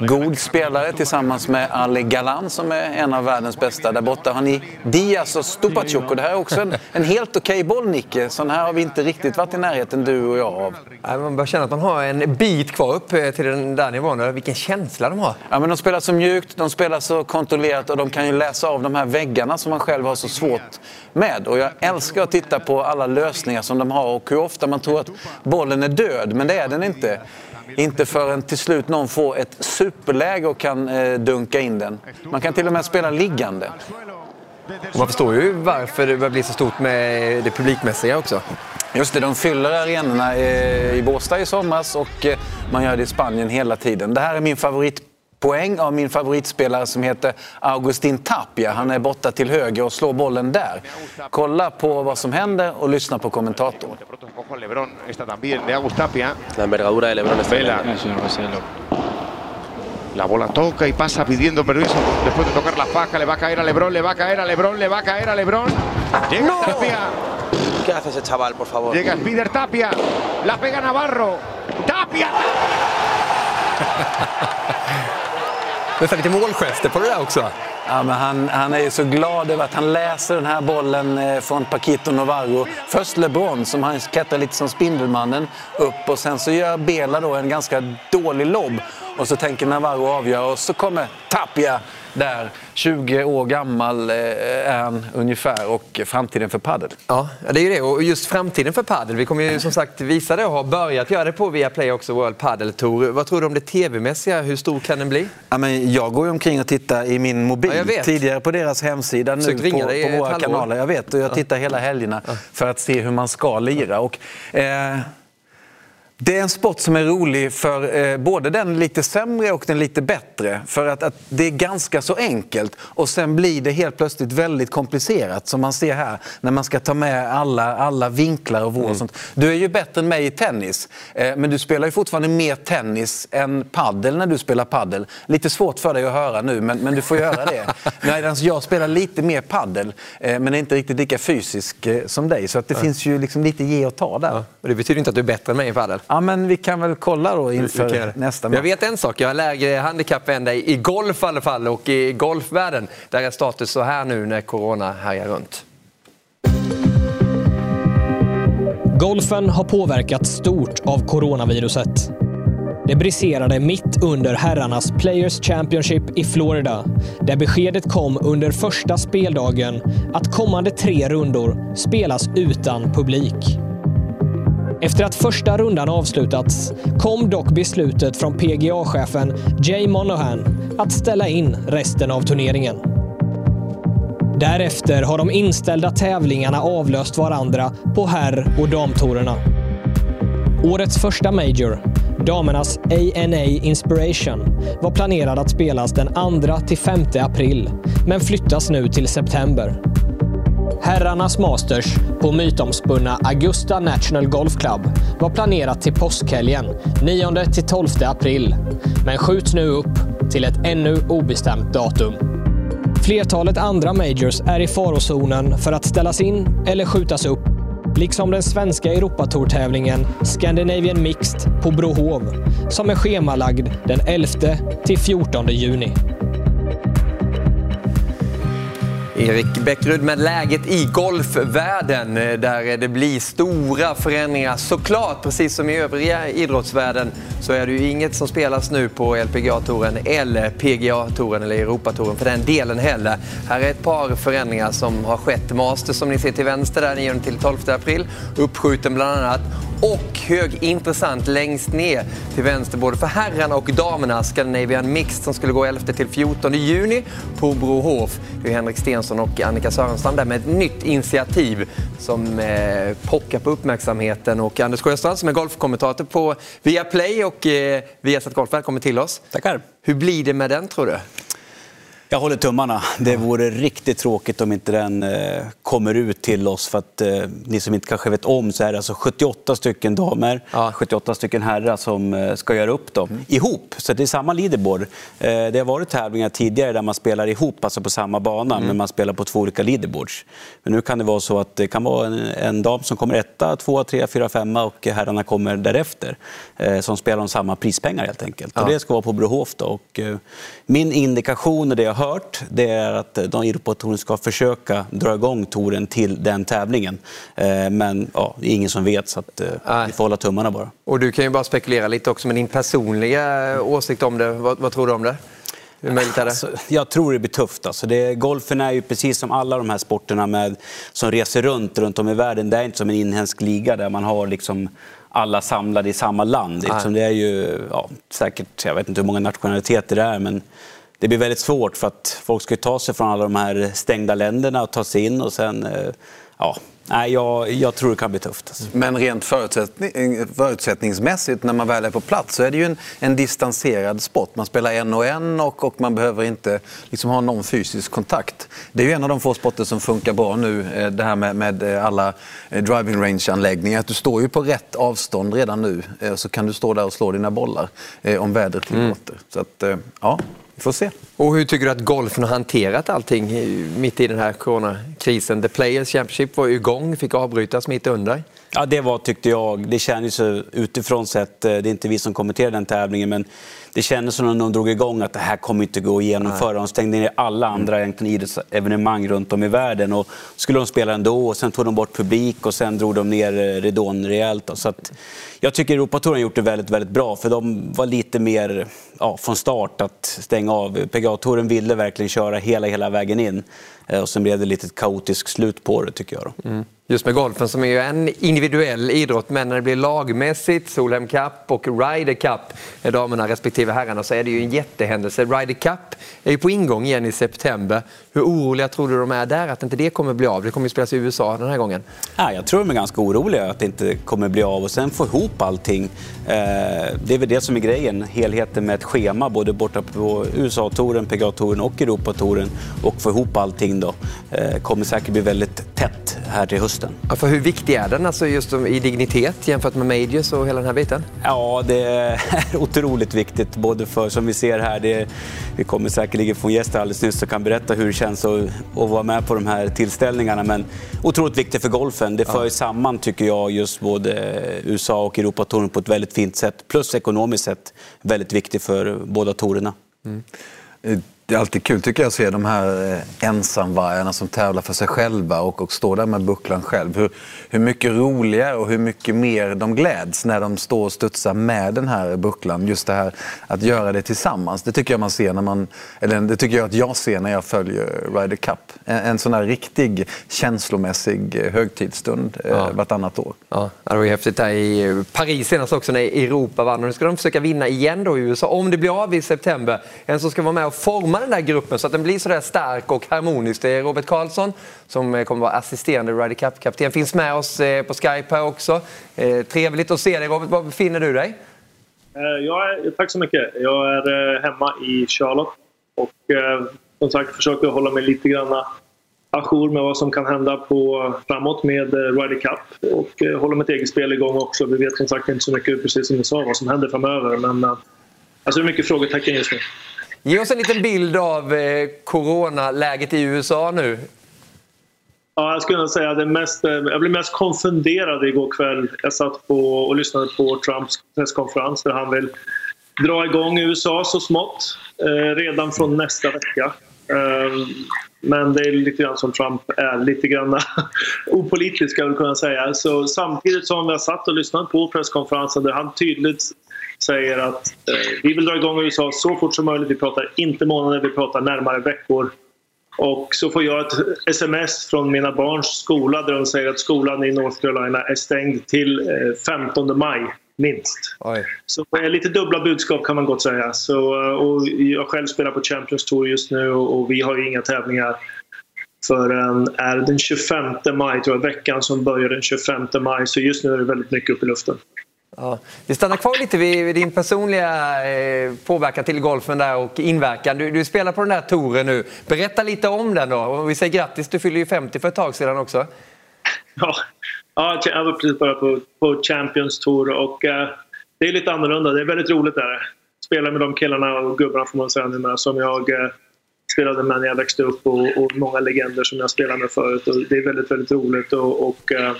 god spelare tillsammans med Ali Galan som är en av världens bästa. Där borta har ni Diaz och Stupacuk och det här är också en, en helt okej boll, Nicke. Sån här har vi inte riktigt varit i närheten, du och jag, av. Man börjar känna att man har en bit kvar upp eh, till den där nivån. Vilken känsla de har. Ja, men de spelar så mjukt, de spelar så kontrollerat och de kan ju läsa av de här väggarna som man själv har så svårt med. Och jag älskar att titta på alla lösningar som de har och hur ofta man tror att bollen är död, men det är den inte. Inte förrän till slut någon får ett superläge och kan eh, dunka in den. Man kan till och med spela liggande. Och man förstår ju varför det börjar bli så stort med det publikmässiga också. Just det, de fyller arenorna eh, i Båstad i somras och eh, man gör det i Spanien hela tiden. Det här är min favoritpoäng av min favoritspelare som heter Augustin Tapia. Han är borta till höger och slår bollen där. Kolla på vad som händer och lyssna på kommentatorn. La envergadura de Lebron está Vela. La bola toca y pasa pidiendo permiso después de tocar la faja. Le va a caer a Lebron, le va a caer a Lebron, le va a caer a Lebron. Llega Tapia, ¿Qué hace ese chaval, por favor? llega Spider Tapia. La pega Navarro. Tapia. Nästan lite målgester på det där också. Ja, men han, han är ju så glad över att han läser den här bollen eh, från Paquito Navarro. Först LeBron som han klättrar lite som Spindelmannen upp och sen så gör Bela då en ganska dålig lobb. Och så tänker Navarro avgöra och så kommer Tapia där. 20 år gammal eh, är han ungefär och framtiden för padel. Ja, det är ju det. Och just framtiden för padel. Vi kommer ju som sagt visa det och har börjat göra det på Viaplay också, World Padel Tour. Vad tror du om det tv-mässiga? Hur stor kan den bli? Ja, men jag går ju omkring och tittar i min mobil. Ja, jag vet. Tidigare på deras hemsida, nu på, på våra kanaler. Jag vet, och jag tittar hela helgerna för att se hur man ska lira. Och, eh, det är en sport som är rolig för eh, både den lite sämre och den lite bättre. För att, att det är ganska så enkelt och sen blir det helt plötsligt väldigt komplicerat som man ser här när man ska ta med alla, alla vinklar och vrår och sånt. Du är ju bättre än mig i tennis eh, men du spelar ju fortfarande mer tennis än paddel när du spelar paddel. Lite svårt för dig att höra nu men, men du får göra det. Medan jag spelar lite mer paddel eh, men är inte riktigt lika fysisk som dig så att det finns ju liksom lite ge och ta där. Och det betyder inte att du är bättre än mig i padel. Ja, men vi kan väl kolla då inför nästa Jag vet en sak, jag har lägre handikapp än dig i golf i alla fall och i golfvärlden. Där är status så här nu när corona härjar runt. Golfen har påverkats stort av coronaviruset. Det briserade mitt under herrarnas Players Championship i Florida där beskedet kom under första speldagen att kommande tre rundor spelas utan publik. Efter att första rundan avslutats kom dock beslutet från PGA-chefen Jay Monahan att ställa in resten av turneringen. Därefter har de inställda tävlingarna avlöst varandra på herr och damtourerna. Årets första Major, damernas ANA Inspiration, var planerad att spelas den 2-5 april, men flyttas nu till september. Herrarnas Masters på mytomspunna Augusta National Golf Club var planerat till påskhelgen 9-12 april, men skjuts nu upp till ett ännu obestämt datum. Flertalet andra majors är i farozonen för att ställas in eller skjutas upp, liksom den svenska Europatourtävlingen Scandinavian Mixed på Brohov, som är schemalagd den 11 till 14 juni. Erik Bäckrud med läget i golfvärlden eh, där det blir stora förändringar. Såklart, precis som i övriga idrottsvärlden så är det ju inget som spelas nu på LPGA-touren eller PGA-touren eller Europatouren för den delen heller. Här är ett par förändringar som har skett. Masters som ni ser till vänster där 9 till 12 april, uppskjuten bland annat och högintressant längst ner till vänster både för herrarna och damerna Scandinavian Mixed som skulle gå 11 till 14 juni på Brohof. Det är Henrik Stensson och Annika Sörenstam där med ett nytt initiativ som eh, pockar på uppmärksamheten. Och Anders Sjöstrand som är golfkommentator på Viaplay och eh, Viasat Golf, välkommen till oss. Tackar. Hur blir det med den tror du? Jag håller tummarna. Det vore riktigt tråkigt om inte den eh, kommer ut till oss. För att eh, ni som inte kanske vet om så är det alltså 78 stycken damer, ja. 78 stycken herrar som eh, ska göra upp dem mm. ihop. Så det är samma leaderboard. Eh, det har varit tävlingar tidigare där man spelar ihop, alltså på samma bana, mm. men man spelar på två olika leaderboards. Men nu kan det vara så att det kan vara en, en dam som kommer etta, tvåa, trea, fyra, femma och herrarna kommer därefter. Eh, som spelar om samma prispengar helt enkelt. Ja. Och det ska vara på Brohof. Då. Och, eh, min indikation och det jag hört det är att de Europatouren ska försöka dra igång touren till den tävlingen. Eh, men ja, det är ingen som vet så att, äh. vi får hålla tummarna bara. Och du kan ju bara spekulera lite också med din personliga åsikt om det. Vad, vad tror du om det? Alltså, jag tror det blir tufft. Alltså det, golfen är ju precis som alla de här sporterna med, som reser runt, runt om i världen. Det är inte som en inhemsk liga där man har liksom alla samlade i samma land. Liksom det är ju ja, säkert, jag vet inte hur många nationaliteter det är, men det blir väldigt svårt för att folk ska ta sig från alla de här stängda länderna och ta sig in och sen, eh, ja, Nej, jag, jag, tror det kan bli tufft. Alltså. Men rent förutsättning, förutsättningsmässigt när man väl är på plats så är det ju en, en distanserad sport. Man spelar en och en och, och man behöver inte liksom, ha någon fysisk kontakt. Det är ju en av de få sporter som funkar bra nu, eh, det här med, med eh, alla driving range-anläggningar. Du står ju på rätt avstånd redan nu så kan du stå där och slå dina bollar om vädret tillåter. Mm. Så att, ja, får se. Och hur tycker du att golfen har hanterat allting mitt i den här coronakrisen? The Players Championship var igång, fick avbrytas mitt under. Ja, det var, tyckte jag, det kändes utifrån sett, eh, det är inte vi som kommenterade den tävlingen, men det kändes som när de drog igång att det här kommer inte gå att genomföra. De stängde ner alla andra mm. idrottsevenemang runt om i världen. Och skulle de spela ändå och sen tog de bort publik och sen drog de ner eh, ridån rejält. Så att, jag tycker Europatouren har gjort det väldigt, väldigt bra för de var lite mer ja, från start att stänga av. PGA-touren ville verkligen köra hela, hela vägen in. Eh, och sen blev det lite kaotiskt slut på det tycker jag. Mm. Just med golfen som är en individuell idrott, men när det blir lagmässigt, Solheim Cup och Ryder Cup, damerna respektive herrarna, så är det ju en jättehändelse. Ryder Cup är ju på ingång igen i september. Hur oroliga tror du de är där att inte det kommer bli av? Det kommer ju spelas i USA den här gången. Ja, jag tror de är ganska oroliga att det inte kommer bli av och sen få ihop allting. Eh, det är väl det som är grejen, helheten med ett schema både borta på USA-touren, PGA-touren och Europatouren och få ihop allting då. Eh, kommer säkert bli väldigt tätt här till hösten. Ja, för hur viktig är den alltså just i dignitet jämfört med Majors och hela den här biten? Ja, det är otroligt viktigt både för, som vi ser här, det, vi kommer säkerligen få en gäst alldeles nyss som kan berätta hur det känns att, att vara med på de här tillställningarna. Men otroligt viktigt för golfen. Det för ja. samman, tycker jag, just både USA och Europatouren på ett väldigt fint sätt. Plus ekonomiskt sett väldigt viktigt för båda tourerna. Mm. Det är alltid kul tycker jag att se de här eh, ensamvargarna som tävlar för sig själva och, och står där med bucklan själv. Hur, hur mycket roligare och hur mycket mer de gläds när de står och studsar med den här bucklan. Just det här att göra det tillsammans. Det tycker jag man ser när man, eller det tycker jag att jag ser när jag följer Ryder Cup. En, en sån här riktig känslomässig eh, högtidsstund eh, ja. vartannat år. Ja, det var häftigt där i Paris senast också när Europa vann. Och nu ska de försöka vinna igen då i USA om det blir av i september. En som ska vara med och forma den där gruppen så att den blir så där stark och harmonisk. Det är Robert Karlsson som eh, kommer vara assisterande Ryder Cup-kapten. Finns med oss eh, på Skype här också. Eh, trevligt att se dig Robert. Var befinner du dig? Jag är, tack så mycket. Jag är hemma i Charlotte och som sagt försöker hålla mig lite grann ajour med vad som kan hända på, framåt med Ryder Cup och hålla mitt eget spel igång också. Vi vet som sagt inte så mycket, precis som du sa, vad som händer framöver. Men alltså, det är mycket frågetecken just nu. Ge oss en liten bild av eh, coronaläget i USA nu. Ja, jag skulle säga det mest, eh, jag blev mest konfunderad igår kväll. Jag satt på och lyssnade på Trumps presskonferens där han vill dra igång USA så smått eh, redan från nästa vecka. Eh, men det är lite grann som Trump är, lite grann opolitisk skulle jag kunna säga. Så samtidigt som jag satt och lyssnade på presskonferensen där han tydligt säger att eh, vi vill dra igång USA så fort som möjligt. Vi pratar inte månader, vi pratar närmare veckor. Och så får jag ett sms från mina barns skola där de säger att skolan i North Carolina är stängd till eh, 15 maj minst. Oj. Så är lite dubbla budskap kan man gott säga. Så, och jag själv spelar på Champions Tour just nu och, och vi har ju inga tävlingar förrän är den 25 maj, tror jag, veckan som börjar den 25 maj. Så just nu är det väldigt mycket upp i luften. Ja. Vi stannar kvar lite vid din personliga eh, påverkan till golfen där och inverkan. Du, du spelar på den här touren nu. Berätta lite om den då. Och vi säger grattis, du fyller ju 50 för ett tag sedan också. Ja, ja jag var precis bara på, på Champions Tour och eh, det är lite annorlunda. Det är väldigt roligt där. Spela med de killarna och gubbarna får man säga numera som jag eh, spelade med när jag växte upp och, och, många legender som jag spelade med förut. Och det är väldigt, väldigt roligt och, och eh,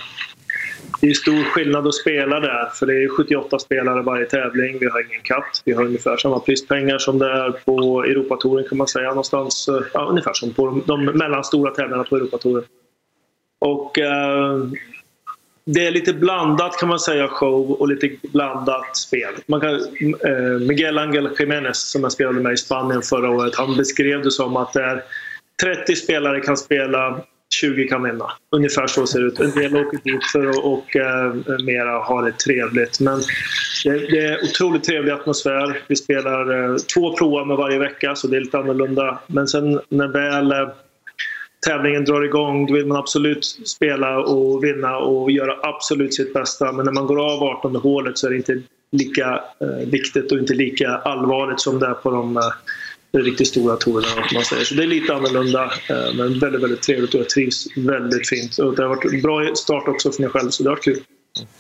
det är stor skillnad att spela där för det är 78 spelare varje tävling. Vi har ingen katt. Vi har ungefär samma prispengar som det är på Europatouren kan man säga. Någonstans, eh, ja, ungefär som på de mellanstora tävlingarna på Europatouren. Och eh, det är lite blandat kan man säga show och lite blandat spel. Man kan, eh, Miguel Angel Jiménez som jag spelade med i Spanien förra året, han beskrev det som att det är 30 spelare kan spela 20 kan vinna. Ungefär så ser det ut. En del åker dit för att och, eh, mera ha det trevligt. Men det, det, är otroligt trevlig atmosfär. Vi spelar eh, två provar med varje vecka så det är lite annorlunda. Men sen när väl eh, tävlingen drar igång då vill man absolut spela och vinna och göra absolut sitt bästa. Men när man går av 18 hålet så är det inte lika eh, viktigt och inte lika allvarligt som det är på de eh, eh, riktigt stora tourerna. Man säger. Så det är lite annorlunda eh, men väldigt, väldigt trevligt och jag trivs väldigt fint. Och det har varit en bra start också för mig själv så det har varit kul.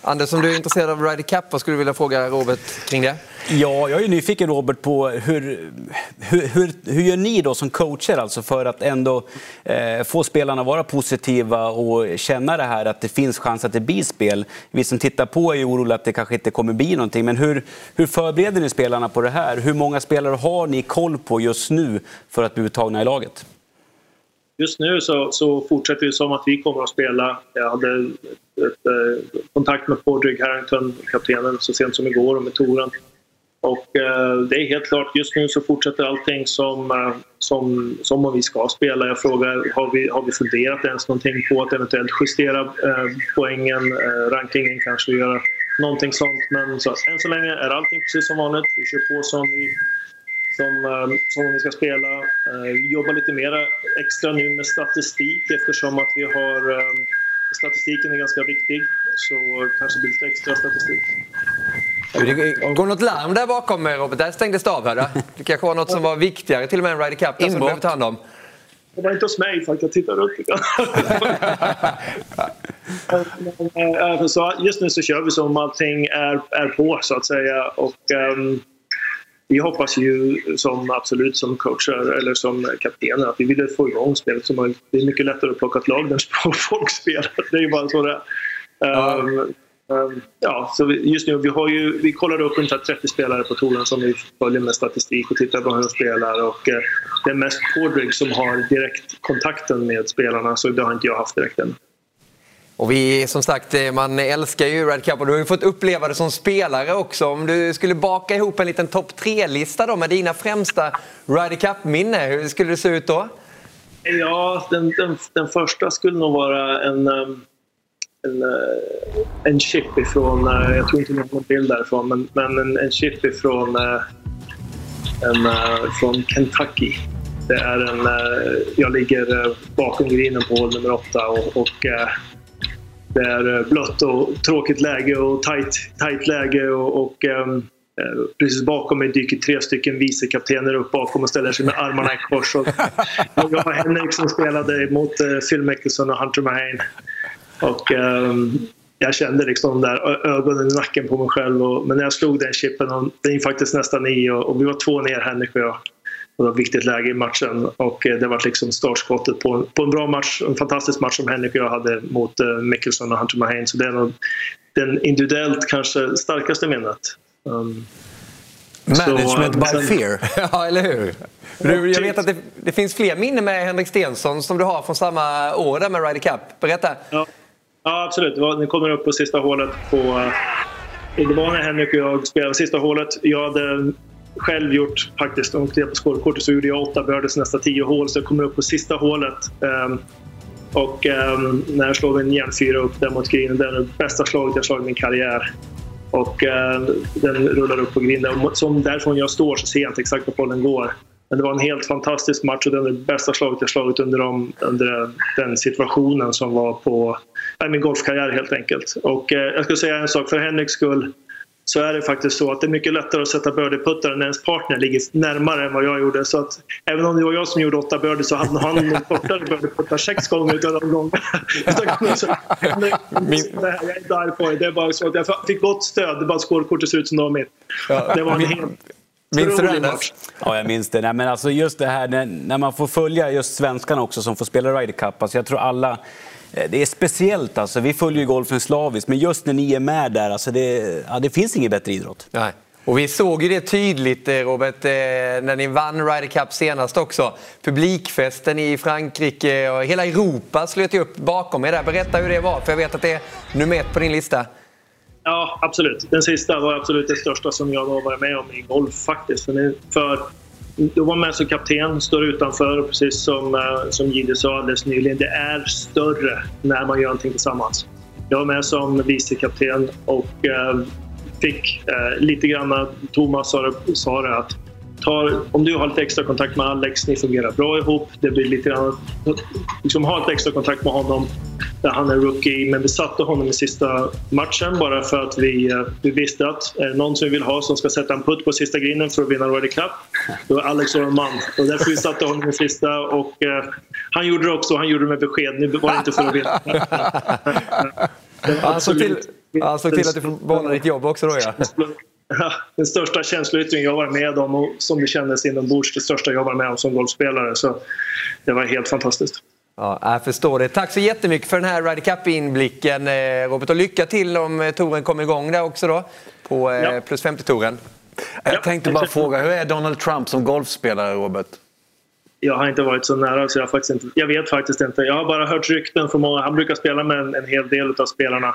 Anders, om du är intresserad av Ryder Cup, vad skulle du vilja fråga Robert kring det? Ja, jag är nyfiken Robert på hur, hur, hur, hur gör ni då som coacher alltså för att ändå eh, få spelarna att vara positiva och känna det här att det finns chans att det blir spel. Vi som tittar på är oroliga att det kanske inte kommer bli någonting, men hur, hur förbereder ni spelarna på det här? Hur många spelare har ni koll på just nu för att bli uttagna i laget? Just nu så, så fortsätter det som att vi kommer att spela. Jag hade ett, ett, eh, kontakt med Podrick Harrington, kaptenen, så sent som igår och med Toren. Och eh, det är helt klart, just nu så fortsätter allting som, eh, som, som om vi ska spela. Jag frågar, har vi, har vi funderat ens någonting på att eventuellt justera eh, poängen, eh, rankingen kanske, och göra någonting sånt. Men så, än så länge är allting precis som vanligt. Vi kör på som vi, som, eh, som vi ska spela. Eh, vi jobbar lite mer extra nu med statistik eftersom att vi har eh, statistiken är ganska viktig. Så kanske blir lite extra statistik. Det går något larm där bakom Robert? Där stängdes det av. Här, det kanske var något som var viktigare till och med än Ryder Cup som du behöver ta hand om. Det var inte hos mig för att jag tittar runt lite. så just nu så kör vi som allting är, är på så att säga. Och, um, vi hoppas ju som absolut som coacher eller som kaptener att vi vill få igång spelet som möjligt. Det är mycket lättare att plocka ett lag där folk spelar. Det är ju bara så det är. Um, um, ja, så vi, just nu, vi, har ju, vi kollar upp ungefär 30 spelare på touren som vi följer med statistik och tittar på hur de spelar. Och, eh, det är mest Podrig som har direkt kontakten med spelarna så det har inte jag haft direkt än. Och vi, som sagt, eh, man älskar ju Red Cup och du har ju fått uppleva det som spelare också. Om du skulle baka ihop en liten topp tre-lista då med dina främsta Ryder Cup-minne, hur skulle det se ut då? Ja, den, den, den första skulle nog vara en, ehm, en, eh, en chip ifrån, eh, jag tror inte ni har någon bild därifrån, men, men en, en chip ifrån, en, från Kentucky. Det är en, jag ligger bakom grinen på hål nummer åtta och, och det är eh, blött och tråkigt läge och tight, tight läge. och, och um, Precis bakom mig dyker tre stycken vicekaptener upp bakom och ställer sig med armarna i kors. Och jag och Henrik som spelade mot uh, Phil Mickelson och Hunter Mahane. Och, um, jag kände liksom där ögonen i nacken på mig själv. Och, men när jag slog den chippen, och den gick faktiskt nästan i och, och vi var två ner, Henrik och jag. Det var ett viktigt läge i matchen och eh, det var liksom startskottet på en, på en bra match, en fantastisk match som Henrik och jag hade mot uh, Mickelson och Hunter Mahane. Så det är nog den individuellt kanske starkaste minnet. Um, Management Så, by sen- fear. Ja, eller hur? Du, jag vet att det, det finns fler minnen med Henrik Stensson som du har från samma år där med Ryder Cup. Berätta. Ja, ja absolut. Den kommer upp på sista hålet på... eh, Det var när Henrik och jag spelade sista hålet. Jag hade själv gjort faktiskt, om jag på scorekortet, så gjorde jag åtta birdies nästa tio hål så jag kommer upp på sista hålet. Um, och um, när jag slår en järnfyra upp där mot greenen, det är det bästa slaget jag slagit i min karriär. Och eh, den rullar upp på grinden. Som därifrån jag står så ser jag inte exakt var bollen går. Men det var en helt fantastisk match och det är det bästa slaget jag slagit under, de, under den situationen som var på i min golfkarriär helt enkelt. Och eh, jag skulle säga en sak, för Henriks skull så är det faktiskt så att det är mycket lättare att sätta birdie-puttar när ens partner ligger närmare än vad jag gjorde. Så att även om det var jag som gjorde åtta birdies så hade han nog kortare birdie-puttar sex gånger utav de gångerna. Jag är inte arg på det. Det är bara så att jag fick gott stöd. Det är bara skålkortet ser ut som det var mitt. Det var en helt Minns du det? Ja, jag minns det. Nej, men alltså just det här när, när man får följa just svenskarna också som får spela Ryder Cup. Alltså jag tror alla... eh, Det är speciellt alltså. Vi följer ju golfen slaviskt, men just när ni är med där, alltså det, ja, det finns ingen bättre idrott. Nej. Och vi såg ju det tydligt, eh, Robert, eh, när ni vann Ryder Cup senast också. Publikfesten i Frankrike och hela Europa slöt ju upp bakom er där. Berätta hur det var, för jag vet att det är nummer ett på din lista. Ja, absolut. Den sista var absolut det största som jag har varit med om i golf faktiskt. För, då jag var med som kapten, står utanför, precis som, eh, som Gide sa alldeles nyligen. Det är större när man gör någonting tillsammans. Jag var med som vice kapten och eh, fick eh, lite grann, Thomas sa det, sa det att ta, om du har lite extra kontakt med Alex, ni fungerar bra ihop. Det blir lite grann, liksom ha lite extra kontakt med honom där han är rookie. Men vi satte honom i sista matchen bara för att vi, eh, vi visste att är det någon som vi vill ha som ska sätta en putt på sista greenen för att vinna Ryder Cup, då är Alex vår man. Och därför vi satte honom i sista och eh, han gjorde det också. Han gjorde det med besked. Nu var det inte för att vinna. Han såg till, absolut- han såg till att du får behålla ditt jobb också då ja. Den största känsloyttringen jag var med om och som det kändes inombords, det största jag var med om som golfspelare. Så det var helt fantastiskt. Ja, jag förstår det. Tack så jättemycket för den här Ryder Cup-inblicken eh, Robert och lycka till om eh, touren kommer igång där också då på eh, Ja. plus 50-touren. Jag tänkte bara fråga, hur är Donald Trump som golfspelare, Robert? Jag har inte varit så nära så jag, har faktiskt inte, jag vet faktiskt inte. Jag har bara hört rykten från många. Han brukar spela med en, en hel del av spelarna.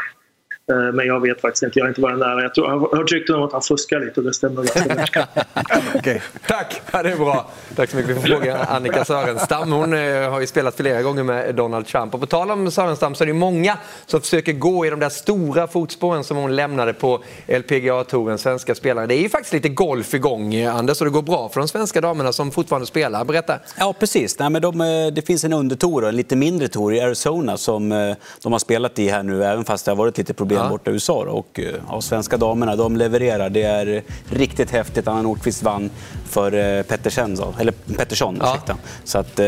Eh, Men jag vet faktiskt inte. Jag har inte varit nära. Jag, tror, jag har rykten om att han fuskar lite och det stämmer ganska Okej. Tack! Ja, det är bra. Tack så mycket. Vi får fråga Annika Sörenstam. Hon eh, har ju spelat flera gånger med Donald Trump. Och på tal om Sörenstam så är det många som försöker gå i de där stora fotspåren som hon lämnade på LPGA-touren, svenska spelare. Det är ju faktiskt lite golf igång, eh, Anders, och det går bra för de svenska damerna som fortfarande spelar. Berätta. Ja, precis. Nej, men de, det finns en undertour, en lite mindre tour i Arizona som de har spelat i här nu, även fast det har varit lite problem Ja. borta i USA. då. Och, eh, ja, svenska damerna, de levererar. Det är riktigt häftigt. Anna Nordqvist vann för eh, Pettersen, då. eller Pettersson. Ja. ursäkta. Så att, eh,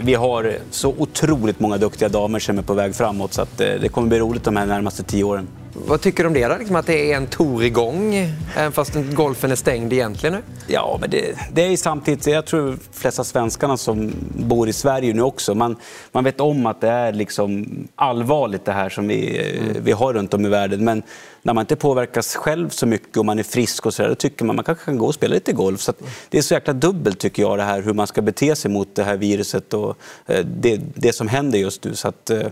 vi har så otroligt många duktiga damer som är på väg framåt. Så att, eh, det kommer bli roligt de här närmaste tio åren. Vad tycker du om det då? Liksom att det är en tour igång, även fast golfen är stängd egentligen nu? Ja, men det, det är samtidigt, jag tror de flesta svenskarna som bor i Sverige nu också, man, man vet om att det är liksom allvarligt det här som vi, Mm. vi har runt om i världen. Men när man inte påverkas själv så mycket och man är frisk och så där, då tycker man man kanske kan gå och spela lite golf. Så att det är så jäkla dubbelt tycker jag det här hur man ska bete sig mot det här viruset och eh, det, det som händer just nu. Så att, eh,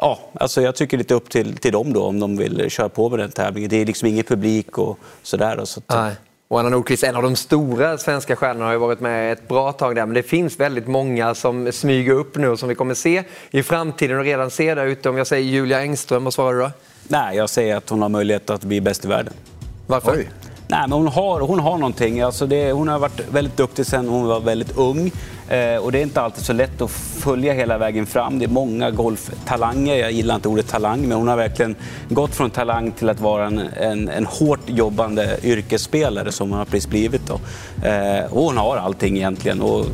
Ja, alltså jag tycker lite upp till, till dem då om de vill köra på med den tävlingen. Det är liksom ingen publik och sådär. då, Så Nej. Och Anna Nordqvist, en av de stora svenska stjärnorna, har ju varit med ett bra tag där. Men det finns väldigt många som smyger upp nu och som vi kommer se i framtiden och redan se där ute. Om jag säger Julia Engström, vad svarar du då? Nej, jag säger att hon har möjlighet att bli bäst i världen. Varför? Nej, men hon har, hon har någonting. Alltså det, hon har varit väldigt duktig sedan hon var väldigt ung. Eh, och det är inte alltid så lätt att följa hela vägen fram. Det är många golftalanger. Jag gillar inte ordet talang, men hon har verkligen gått från talang till att vara en, en, en hårt jobbande yrkesspelare som hon har precis blivit. Då. Eh, och hon har allting egentligen. Och,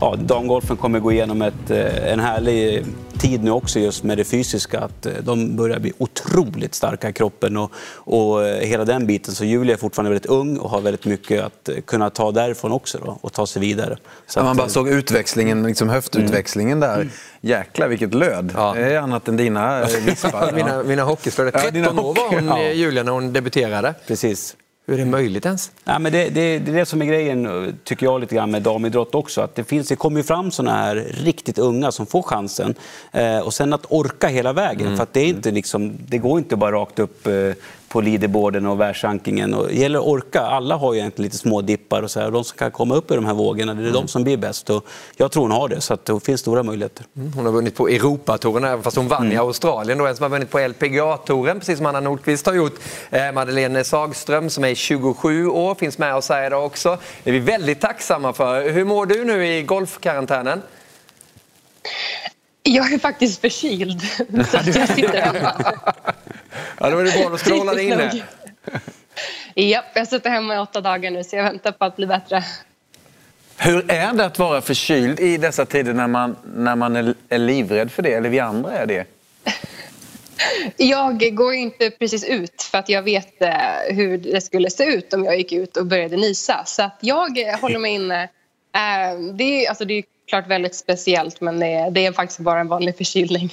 ja, damgolfen kommer gå igenom ett, eh, en härlig tid nu också just med det fysiska. Att eh, de börjar bli otroligt starka i kroppen och, och eh, hela den biten. Så Julia är fortfarande väldigt ung och har väldigt mycket att eh, kunna ta därifrån också då, och ta sig vidare. Så man att, bara eh, såg utväxlingen, liksom höftutväxlingen där. Jäklar vilket löd. Det är annat än dina vispar. mina, mina hockeyspelare. Ja, 13 dina år var hon, ja. Julia, när hon debuterade. Precis. Hur är det möjligt ens? Ja, men det, det, det är det som är grejen, tycker jag, lite grann med damidrott också. Att det, finns, det kommer ju fram såna här riktigt unga som får chansen. Eh, och sen att orka hela vägen. Mm. För det, är inte liksom, det går inte bara rakt upp eh, på leaderboarden och världsrankingen. Och det gäller att orka. Alla har ju egentligen lite små dippar. Och så här. De som kan komma upp i de här vågorna, det är Mm. de som blir bäst. Och jag tror hon har det, så att det finns stora möjligheter. Mm, Hon har vunnit på Europatouren, även fast hon vann i Australien. Då, en som har vunnit på LPGA-touren, precis som Anna Nordqvist har gjort. Eh, Madeleine Sagström som är 27 år, finns med oss här idag också. Det är vi väldigt tacksamma för. Hur mår du nu i golfkarantänen? Jag är faktiskt förkyld. Så att jag sitter hemma. Ja, då är det ska du hålla dig inne. Japp, jag sitter hemma i åtta dagar nu så jag väntar på att bli bättre. Hur är det att vara förkyld i dessa tider när man, när man är, är livrädd för det, eller vi andra är det? Jag går inte precis ut för att jag vet eh, hur det skulle se ut om jag gick ut och började nysa. Så att jag håller mig inne. Eh, Det är, alltså det är klart väldigt speciellt men det är, det är faktiskt bara en vanlig förkylning.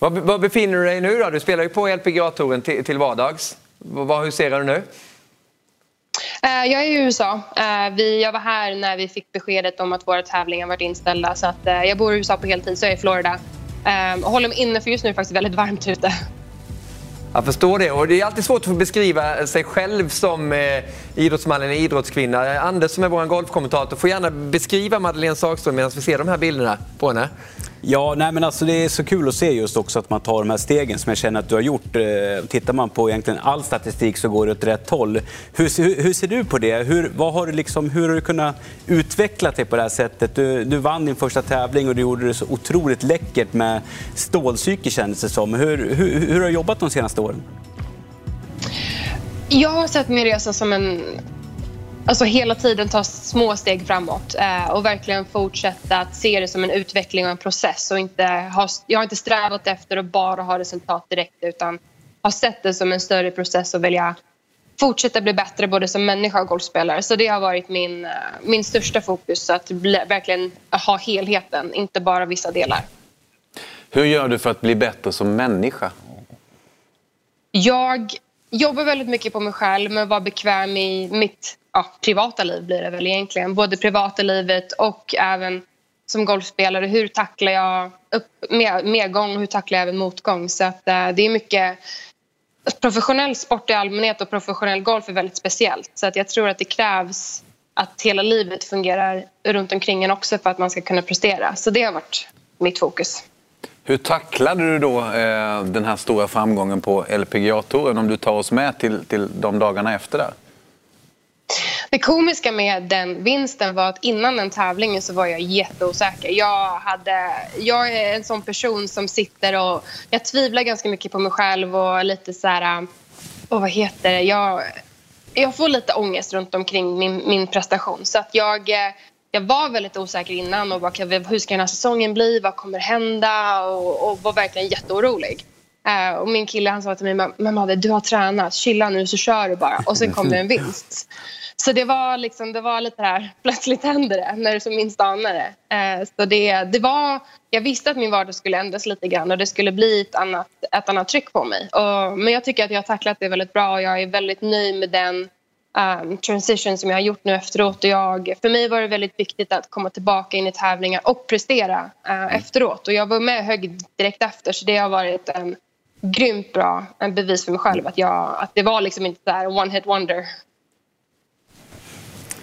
Var, var befinner du dig nu då? Du spelar ju på LPGA-touren till, till vardags. Vad huserar du nu? Eh, Jag är i USA. Eh, Vi, jag var här när vi fick beskedet om att våra tävlingar varit inställda. Så att, eh, jag bor i USA på heltid, så jag är i Florida. Och håller mig inne för just nu är det faktiskt väldigt varmt ute. Jag förstår det. Och det är alltid svårt att beskriva sig själv som idrottsman eller idrottskvinna. Anders som är vår golfkommentator får gärna beskriva Madeleine Sagström medan vi ser de här bilderna på henne. Ja, nej, men alltså det är så kul att se just också att man tar de här stegen som jag känner att du har gjort. Eh, tittar man på egentligen all statistik så går det åt rätt håll. Hur, hur, hur ser du på det? Hur, vad har du liksom, hur har du kunnat utveckla dig på det här sättet? Du, du vann din första tävling och du gjorde det så otroligt läckert med stålpsyke kändes det som. Hur, hur, hur har du jobbat de senaste åren? Jag har sett min resa som en... Alltså hela tiden ta små steg framåt eh, och verkligen fortsätta att se det som en utveckling och en process. Och inte ha, jag har inte strävat efter att bara ha resultat direkt utan har sett det som en större process och vilja fortsätta bli bättre både som människa och golfspelare. Så det har varit min, eh, min största fokus, att bli, verkligen ha helheten, inte bara vissa delar. Hur gör du för att bli bättre som människa? Jag jobbar väldigt mycket på mig själv med att vara bekväm i mitt ja, privata liv blir det väl egentligen. Både privata livet och även som golfspelare. Hur tacklar jag upp med, medgång och hur tacklar jag även motgång? Så att, eh, det är mycket professionell sport i allmänhet och professionell golf är väldigt speciellt. Så att jag tror att det krävs att hela livet fungerar runt omkring en också för att man ska kunna prestera. Så det har varit mitt fokus. Hur tacklade du då eh, den här stora framgången på LPGA-touren om du tar oss med till, till de dagarna efter där? Det komiska med den vinsten var att innan den tävlingen så var jag jätteosäker. Jag, hade, jag är en sån person som sitter och... Jag tvivlar ganska mycket på mig själv och lite så här... Och vad heter det? Jag, jag får lite ångest runt omkring min, min prestation. Så att jag, eh, jag var väldigt osäker innan. och bara, Hur ska den här säsongen bli? Vad kommer hända? Och, och var verkligen jätteorolig. Eh, och min kille han sa till mig, Madde, du har tränat, chilla nu så kör du bara. Och sen kom det en vinst. Så det var, liksom, det var lite här, plötsligt händer det när du som minst anar det. Eh, så det, det var, jag visste att min vardag skulle ändras lite grann och det skulle bli ett annat, ett annat tryck på mig. Och, men jag tycker att jag har tacklat det väldigt bra och jag är väldigt nöjd med den um, transition som jag har gjort nu efteråt. Och jag, för mig var det väldigt viktigt att komma tillbaka in i tävlingar och prestera uh, efteråt. Och jag var med hög direkt efter så det har varit en grymt bra en bevis för mig själv att, jag, att det var liksom inte så one hit wonder.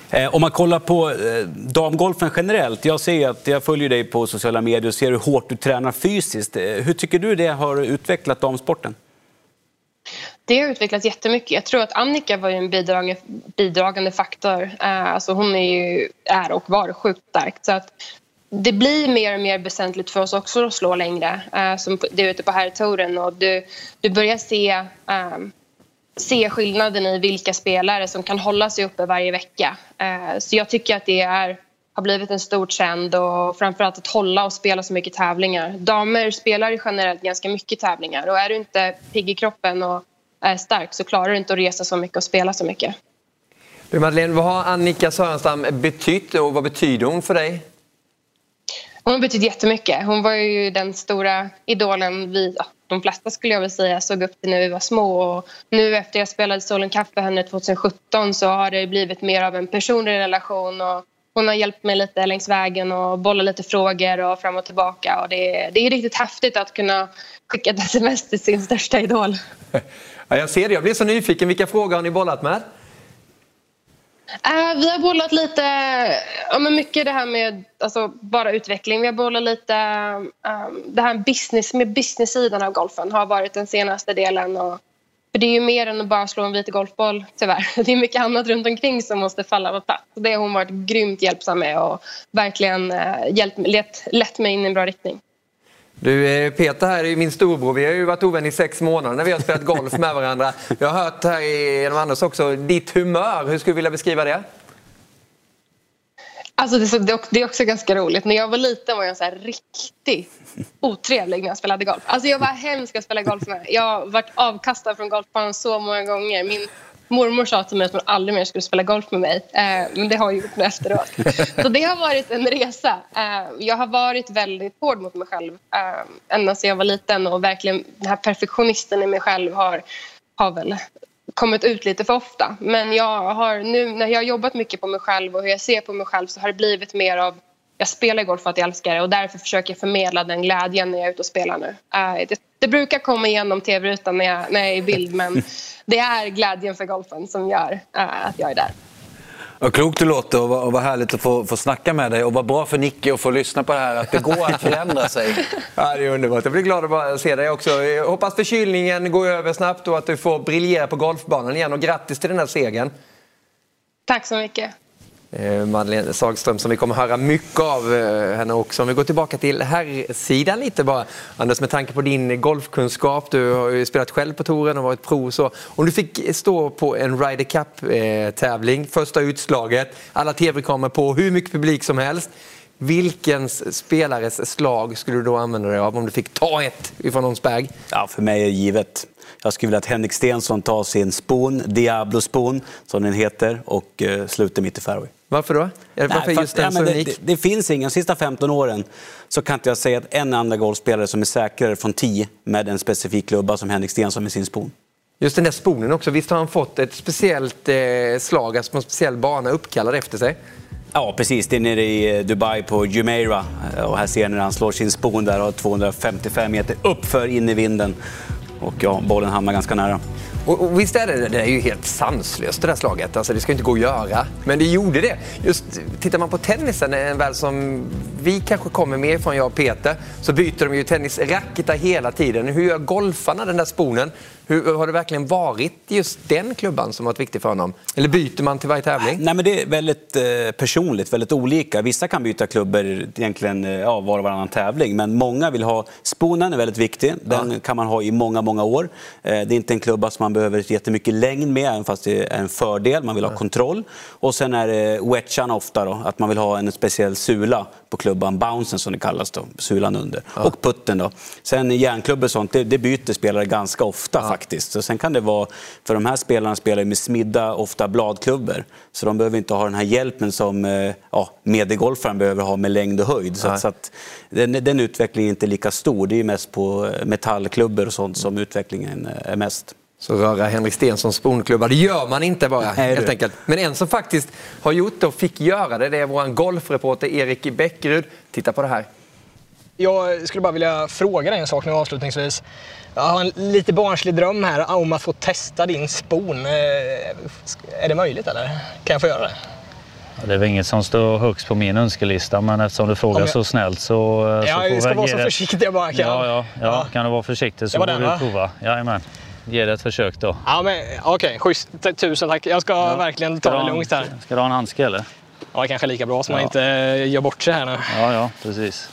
Eh, Om man kollar på eh, damgolfen generellt. Jag ser att jag följer dig på sociala medier och ser hur hårt du tränar fysiskt. Eh, Hur tycker du det har utvecklat damsporten? Det har utvecklats jättemycket. Jag tror att Annika var ju en bidragande, bidragande faktor. Eh, alltså hon är, ju, är och var sjukt stark. Så att det blir mer och mer väsentligt för oss också att slå längre. Eh, som du är ute på herrtouren. Och du, du börjar se, ehm, se skillnaden i vilka spelare som kan hålla sig uppe varje vecka. Eh, så jag tycker att det är, har blivit en stor trend och framförallt att hålla och spela så mycket tävlingar. Damer spelar ju generellt ganska mycket tävlingar och är du inte pigg i kroppen och är stark så klarar du inte att resa så mycket och spela så mycket. Du Madeleine, vad har Annika Sörenstam betytt och vad betyder hon för dig? Hon har betytt jättemycket. Hon var ju den stora idolen vi, ja, de flesta skulle jag väl säga, såg upp till när vi var små. Och nu efter jag spelade Solen Cup för henne 2017 så har det blivit mer av en personlig relation. Och hon har hjälpt mig lite längs vägen och bollat lite frågor och fram och tillbaka. Och det, det är riktigt häftigt att kunna skicka ett sms till sin största idol. Ja, jag ser det. Jag blir så nyfiken. Vilka frågor har ni bollat med? Uh, vi har bollat lite, ja, men mycket det här med alltså, bara utveckling. Vi har bollat lite, um, det här business, med business-sidan av golfen har varit den senaste delen. Och, för det är ju mer än att bara slå en vit golfboll tyvärr. Det är mycket annat runt omkring som måste falla på plats. Det har hon varit grymt hjälpsam med och verkligen uh, hjälpt, lett, lett mig in i en bra riktning. Du, eh, Peter här är min storbror. Vi har ju varit ovänner i sex månader när vi har spelat golf med varandra. Jag har hört här genom Anders också, ditt humör. Hur skulle du vilja beskriva det? Alltså det, är också ganska roligt. När jag var liten var jag så här riktigt otrevlig när jag spelade golf. Alltså jag var hemsk att spela golf med. Jag har varit avkastad från golfbanan så många gånger. Min mormor sa till mig att hon aldrig mer skulle spela golf med mig. Eh, men det har hon gjort nu efteråt. Så det har varit en resa. Eh, jag har varit väldigt hård mot mig själv eh, ända sedan jag var liten och verkligen den här perfektionisten i mig själv har, har väl kommit ut lite för ofta. Men jag har nu när jag har jobbat mycket på mig själv och hur jag ser på mig själv så har det blivit mer av jag spelar golf för att jag älskar det och därför försöker jag förmedla den glädjen när jag är ute och spelar nu. Uh, det, det, brukar komma igenom tv-rutan när jag, när jag är i bild men det är glädjen för golfen som gör uh, att jag är där. Vad klokt du låter och vad, vad härligt att få, få snacka med dig och vad bra för Nicke att få lyssna på det här att det går att förändra sig. ja, det är underbart. Jag blir glad att se dig också. Jag hoppas förkylningen går över snabbt och att du får briljera på golfbanan igen och grattis till den här segern. Tack så mycket. Eh, Madeleine Sagström som vi kommer höra mycket av eh, henne också. Om vi går tillbaka till herrsidan lite bara. Anders, med tanke på din golfkunskap, du har ju spelat själv på touren och varit pro. Så om du fick stå på en Ryder Cup-tävling, eh, första utslaget, alla tv-kameror på, hur mycket publik som helst. Vilken spelares slag skulle du då använda dig av om du fick ta ett ifrån bag? Ja, för mig är det givet. Jag skulle vilja att Henrik Stensson tar sin spon, Diablo Spoon, som den heter, och uh, sluter mitt i fairway. Varför då? Varför Nej, just den ja, det, det, det, finns ingen. De sista 15 åren så kan inte jag säga att en enda golfspelare som är säkrare från 10 med en specifik klubba som Henrik Stensson med sin spon. Just den där sponen också. Visst har han fått ett speciellt eh, slag, alltså en speciell bana uppkallad efter sig? Ja, precis. Det är nere i eh, Dubai på Jumeirah. Eh, och här ser ni när han slår sin spon där och 255 meter uppför in i vinden. Och ja, bollen hamnar ganska nära. Och, och visst är det, det är ju helt sanslöst det där slaget. Alltså det ska inte gå att göra. Men det gjorde det. Just tittar man på tennisen, eh, en värld som vi kanske kommer mer ifrån, jag och Peter, så byter de ju tennisracketar hela tiden. Hur gör golfarna den där sponen? Hur, har det verkligen varit just den klubban som varit viktig för honom? Eller byter man till varje tävling? Nej, men det är väldigt eh, personligt, väldigt olika. Vissa kan byta klubbor egentligen eh, ja, var och varannan tävling, men många vill ha... Sponen är väldigt viktig. Den ja. kan man ha i många, många år. Eh, det är inte en klubba som man behöver jättemycket längd med, även fast det är en fördel. Man vill ha ja. kontroll. Och sen är det wedgan ofta, då, att man vill ha en speciell sula på klubban, bouncen som det kallas, då, sulan under. Och putten. Då. Sen järnklubbor och sånt, det, det byter spelare ganska ofta faktiskt. Så sen kan det vara, för de här spelarna spelar med smidda, ofta bladklubbor. Så de behöver inte ha den här hjälpen som eh, ja, mediegolfaren behöver ha med längd och höjd. Så, att, så att den, den, utvecklingen är inte lika stor. Det är mest på eh, metallklubbor och sånt som utvecklingen eh, är mest. Så röra Henrik Stenssons sponklubba, det gör man inte bara Nej, helt enkelt. Men en som faktiskt har gjort det och fick göra det, det är vår golfreporter Erik Bäckerud. Titta på det här. Jag skulle bara vilja fråga dig en sak nu avslutningsvis. Jag har en lite barnslig dröm här om att få testa din spon. Eh, är det möjligt eller? Kan jag få göra det? Det är väl inget som står högst på min önskelista, men eftersom du frågar jag... så snällt så... Ja, så jag ska vara så försiktig jag bara kan. Ja, ja, ja, ja. kan du vara försiktig så får du va? prova. Jajamän. Ge det ett försök då. Ja, men okej. Okay, schysst. Tusen tack. Jag ska ja. verkligen ta det lugnt här. Ska du ha en handske eller? Ja, kanske lika bra så man inte gör bort sig här nu. Ja, ja, precis.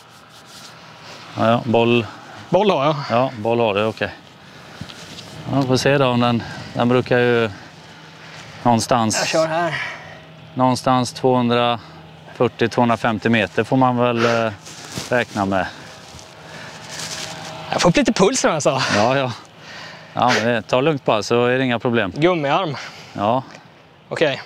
Ja, ja. Boll. Boll har jag. Ja, boll har du. Okej. Okay. Ja, får se då om den... Den brukar ju någonstans... Jag kör här. Någonstans 240-250 meter får man väl eh, räkna med. Jag får upp lite puls nu alltså. Ja, ja. Ja, ta lugnt bara så är det inga problem. Gummiarm. Ja. Okej. Okay.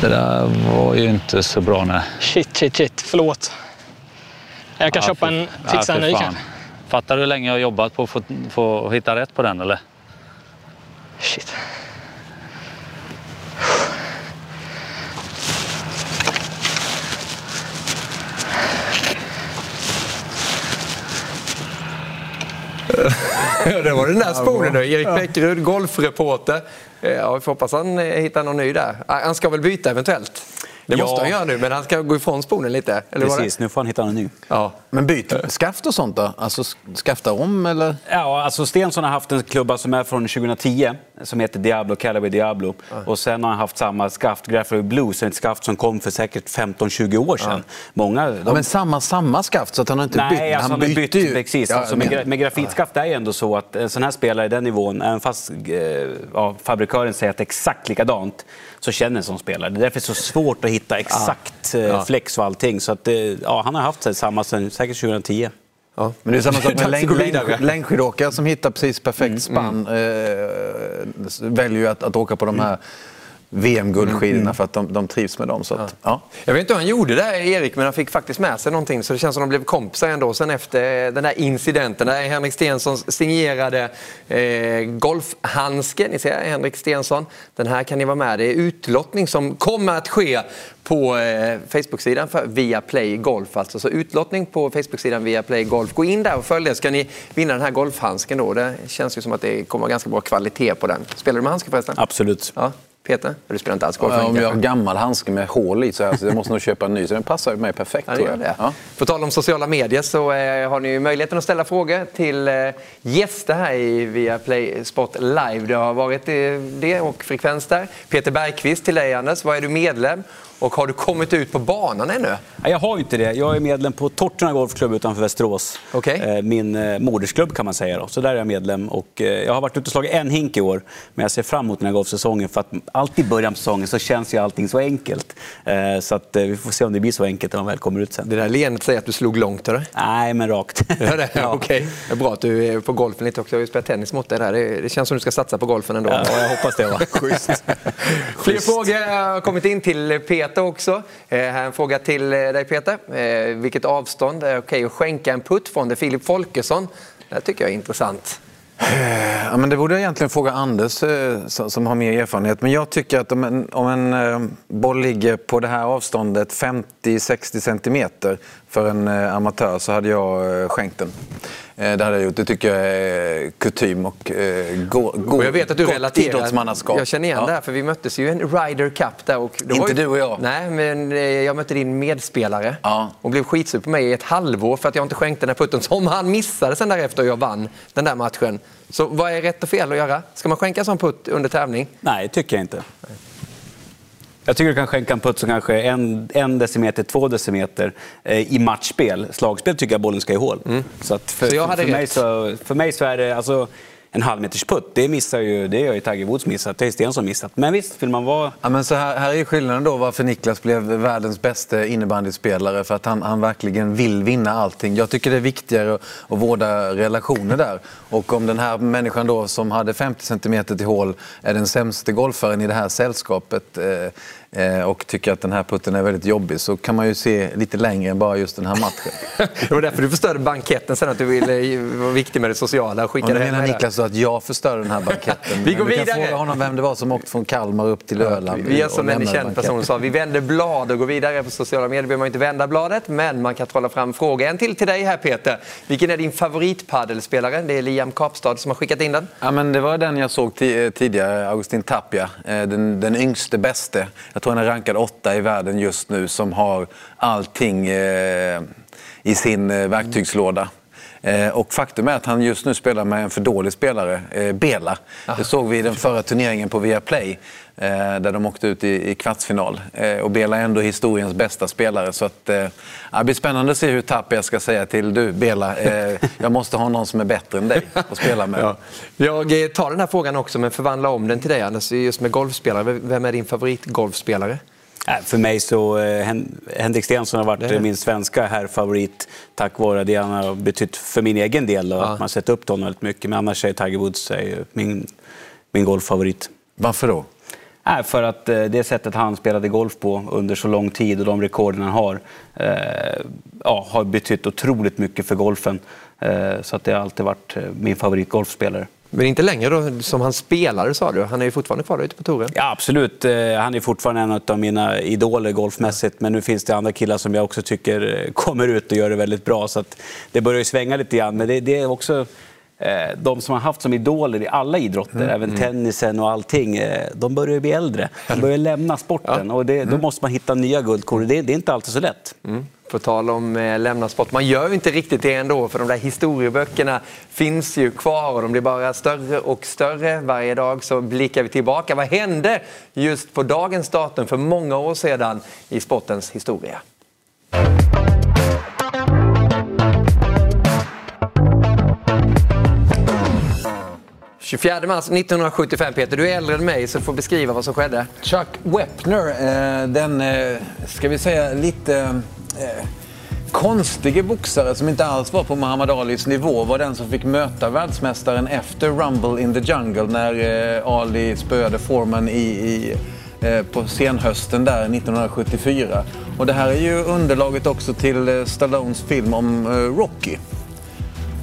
Det där var ju inte så bra nej. Shit, shit, shit. Förlåt. Jag kan ja, köpa en, fixa ja, en ny kanske. Fattar du hur länge jag har jobbat på att få, få hitta rätt på den eller? Shit. Det var den där sponen nu. Erik Bäckerud, golfreporter. Eh, Ja, vi får hoppas han eh, hittar någon ny där. Ah, Han ska väl byta eventuellt? Det Ja. måste han göra nu, men han ska gå ifrån sponen lite. Eller Precis, nu får han hitta en ny. Ja. Men byter skaft och sånt då? Alltså skafta om eller? Ja, alltså Stensson har haft en klubba som är från 2010 som heter Diablo, Callaway Diablo. Och sen har han haft samma skaft, Graffley Blues, ett skaft som kom för säkert 15-20 år sedan. Många, de... Ja, men samma, samma skaft så att han har inte bytt? Nej, alltså han, bytte bytte ju. precis. Ja, alltså, jag med, med grafitskaft är ju ändå så att en sån här spelare i den nivån, även fast eh, ja, fabrikören säger att det är exakt likadant, så känner sån spelare. Det är därför så svårt att hitta exakt eh, Ja. flex och allting. Så att, eh, ja, han har haft här samma sedan säkert 2010. Ja. Men det är samma sak med längd, längdskidåkare som hittar precis perfekt spann. Eh, väljer ju att, att åka på de här VM-guldskidorna för att de, de trivs med dem. Så att, ja. Jag vet inte hur han gjorde det, Erik, men han fick faktiskt med sig någonting. Så det känns som de blev kompisar ändå. Sen efter den där incidenten, där Henrik Stensson signerade eh, golfhandsken. Ni ser Henrik Stensson. Den här kan ni vara med. Det är utlottning som kommer att ske på eh, Facebook-sidan för Viaplay Golf. Alltså. Så utlottning på Facebook-sidan Viaplay Golf. Gå in där och följ det ska ni vinna den här golfhandsken. Då. Det känns ju som att det kommer vara ganska bra kvalitet på den. Spelar du med handske förresten? Absolut. Ja. Peter? Du spelar inte alls golf? Om jag har gammal handske med hål i så här, så jag måste nog köpa en ny. Så den passar mig perfekt Ja, tror jag. det. Ja. På tal om sociala medier så eh, har ni möjligheten att ställa frågor till eh, gäster här i Viaplay Sport Live. Det har varit eh, det och frekvens där. Peter Bergqvist till dig Anders, vad är du medlem? Och har du kommit ut på banan ännu? Nej, Jag har inte det. Jag är medlem på Tortorna Golfklubb utanför Västerås. Eh, Min eh, modersklubb kan man säga. Då. Så där är jag medlem. Och, eh, jag har varit ute och slagit en hink i år, men jag ser fram emot den här golfsäsongen. För att alltid i början på säsongen så känns ju allting så enkelt. Så att, vi får se om det blir så enkelt när de väl kommer ut sen. Det där leendet säger att du slog långt, eller? Nej, men rakt. Ja, det, ja. Okej, det är bra att du är på golfen lite också. Jag har ju spelat tennis mot dig där. Det, känns som du ska satsa på golfen ändå. Ja, jag hoppas det. Va? Schysst. Fler frågor har kommit in till Peter också. Eh, här är en fråga till eh, dig Peter. Eh, vilket avstånd är okej att skänka en putt från? Det är Filip Folkesson. Det här tycker jag är intressant. Eh, ja, men det borde jag egentligen fråga Anders eh, som har mer erfarenhet. Men jag tycker att om en, om en boll ligger på det här avståndet 50-60 centimeter för en amatör så hade jag skänkt den. Eh, Det hade jag gjort. Det tycker jag är kutym och eh, go, go, Och jag vet att du gott relaterar. idrottsmannaskap. Jag känner igen Ja. det här för vi möttes ju i en Ryder Cup där. Och Inte ju, du och jag. Nej, men eh, jag mötte din medspelare och blev skitsur på mig i ett halvår för att jag inte skänkte den här putten som han missade sen därefter och jag vann den där matchen. Så vad är rätt och fel att göra? Ska man skänka en sån putt under tävling? Nej, det tycker jag inte. Jag tycker du kan skänka en putt som kanske är en, en decimeter, två decimeter eh, i matchspel. Slagspel tycker jag bollen ska i hål. Så, att för, Så jag hade för, mig rätt. så, för mig så är det alltså, en halvmeters putt. Det missar ju, det har ju Tiger Woods missat. Det är Stensson missat. Men visst, vill man vara... Ja, men så här, här är ju skillnaden då varför Niklas blev världens bästa innebandyspelare. För att han, han verkligen vill vinna allting. Jag tycker det är viktigare att, att vårda relationer där. Och om den här människan då som hade 50 cm till hål är den sämste golfaren i det här sällskapet eh, och tycker att den här putten är väldigt jobbig så kan man ju se lite längre än bara just den här matchen. Det var därför du förstörde banketten sen, att du ville vara viktig med det sociala och Och skickade nu hem menar Niklas så att jag förstörde den här banketten. Vi går Men du kan vidare. fråga honom vem det var som åkte från Kalmar upp till Öland. Vi och som en känd person sa, vi vänder blad och går vidare. På sociala medier behöver man inte vända bladet, men man kan trolla fram frågor. En till till dig här Peter. Vilken är din favoritpaddelspelare? Det är Liam Kapstad som har skickat in den. Ja, men det var den jag såg ti- eh, tidigare, Augustin Tapia. Eh, Den, den yngste bäste. Jag tror han är rankad åtta i världen just nu som har allting eh, i sin eh, verktygslåda. Eh, Och faktum är att han just nu spelar med en för dålig spelare, eh, Bela. Det såg vi i den förra turneringen på Viaplay eh, där de åkte ut i, kvartsfinal. Och Bela är ändå historiens bästa spelare. Så att, det blir spännande att se hur Tapia ska säga till du, Bela, jag måste ha någon som är bättre än dig att spela med. Ja. Jag tar den här frågan också, men förvandla om den till dig Anders. Just med golfspelare. Vem är din favoritgolfspelare? Nej, För mig så eh, Hen- Henrik Stenson har varit Det min svenska herrfavorit tack vare det han har betytt för min egen del. Och Att man sett upp till honom väldigt mycket. Men annars är Tiger Woods är min, min golffavorit. Varför då? Nej, för att eh, det sättet han spelade golf på under så lång tid och de rekorden han har eh, ja, har betytt otroligt mycket för golfen. Eh, så att det har alltid varit eh, min favoritgolfspelare. Men inte längre då som han spelare sa du? Han är ju fortfarande kvar ute på touren. Ja, absolut. Eh, Han är fortfarande en av mina idoler golfmässigt. Men nu finns det andra killar som jag också tycker eh, kommer ut och gör det väldigt bra. Så det börjar ju svänga lite grann. Men det, det är också eh, de som har haft som idoler i alla idrotter, Mm, även mm. tennisen och allting, de börjar ju bli äldre. De börjar lämna sporten och det, då Mm. måste man hitta nya guldkorn. Det, det är inte alltid så lätt. Mm. På tal om eh, lämna sport, man gör ju inte riktigt det ändå för de där historieböckerna finns ju kvar och de blir bara större och större. Varje dag så blickar vi tillbaka. Vad hände just på dagens datum för många år sedan i sportens historia? 24 mars 1975, Peter. Du är äldre än mig, så du får beskriva vad som skedde. Chuck Wepner, eh, den, eh, ska vi säga, lite eh, konstige boxare som inte alls var på Muhammad Alis nivå var den som fick möta världsmästaren efter Rumble in the Jungle när eh, Ali spöade Foreman i, i, eh, på senhösten där 1974. Och det här är ju underlaget också till eh, Stallones film om eh, Rocky.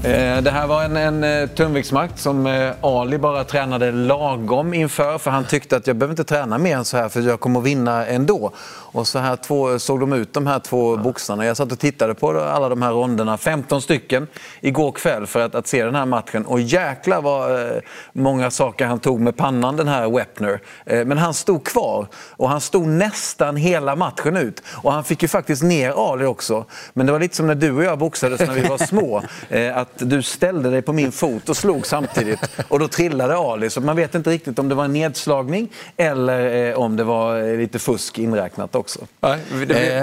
Eh, Det här var en, en eh, tungviktsmatch som eh, Ali bara tränade lagom inför för han tyckte att jag behöver inte träna mer än så här för jag kommer att vinna ändå. Och så här två, såg de ut de här två boxarna. Jag satt och tittade på alla de här ronderna, 15 stycken, igår kväll för att, att se den här matchen. Och jäklar vad många saker han tog med pannan den här Wepner. Men han stod kvar och han stod nästan hela matchen ut. Och han fick ju faktiskt ner Ali också. Men det var lite som när du och jag boxades när vi var små. Att du ställde dig på min fot och slog samtidigt. Och då trillade Ali. Så man vet inte riktigt om det var en nedslagning eller eh, om det var eh, lite fusk inräknat också.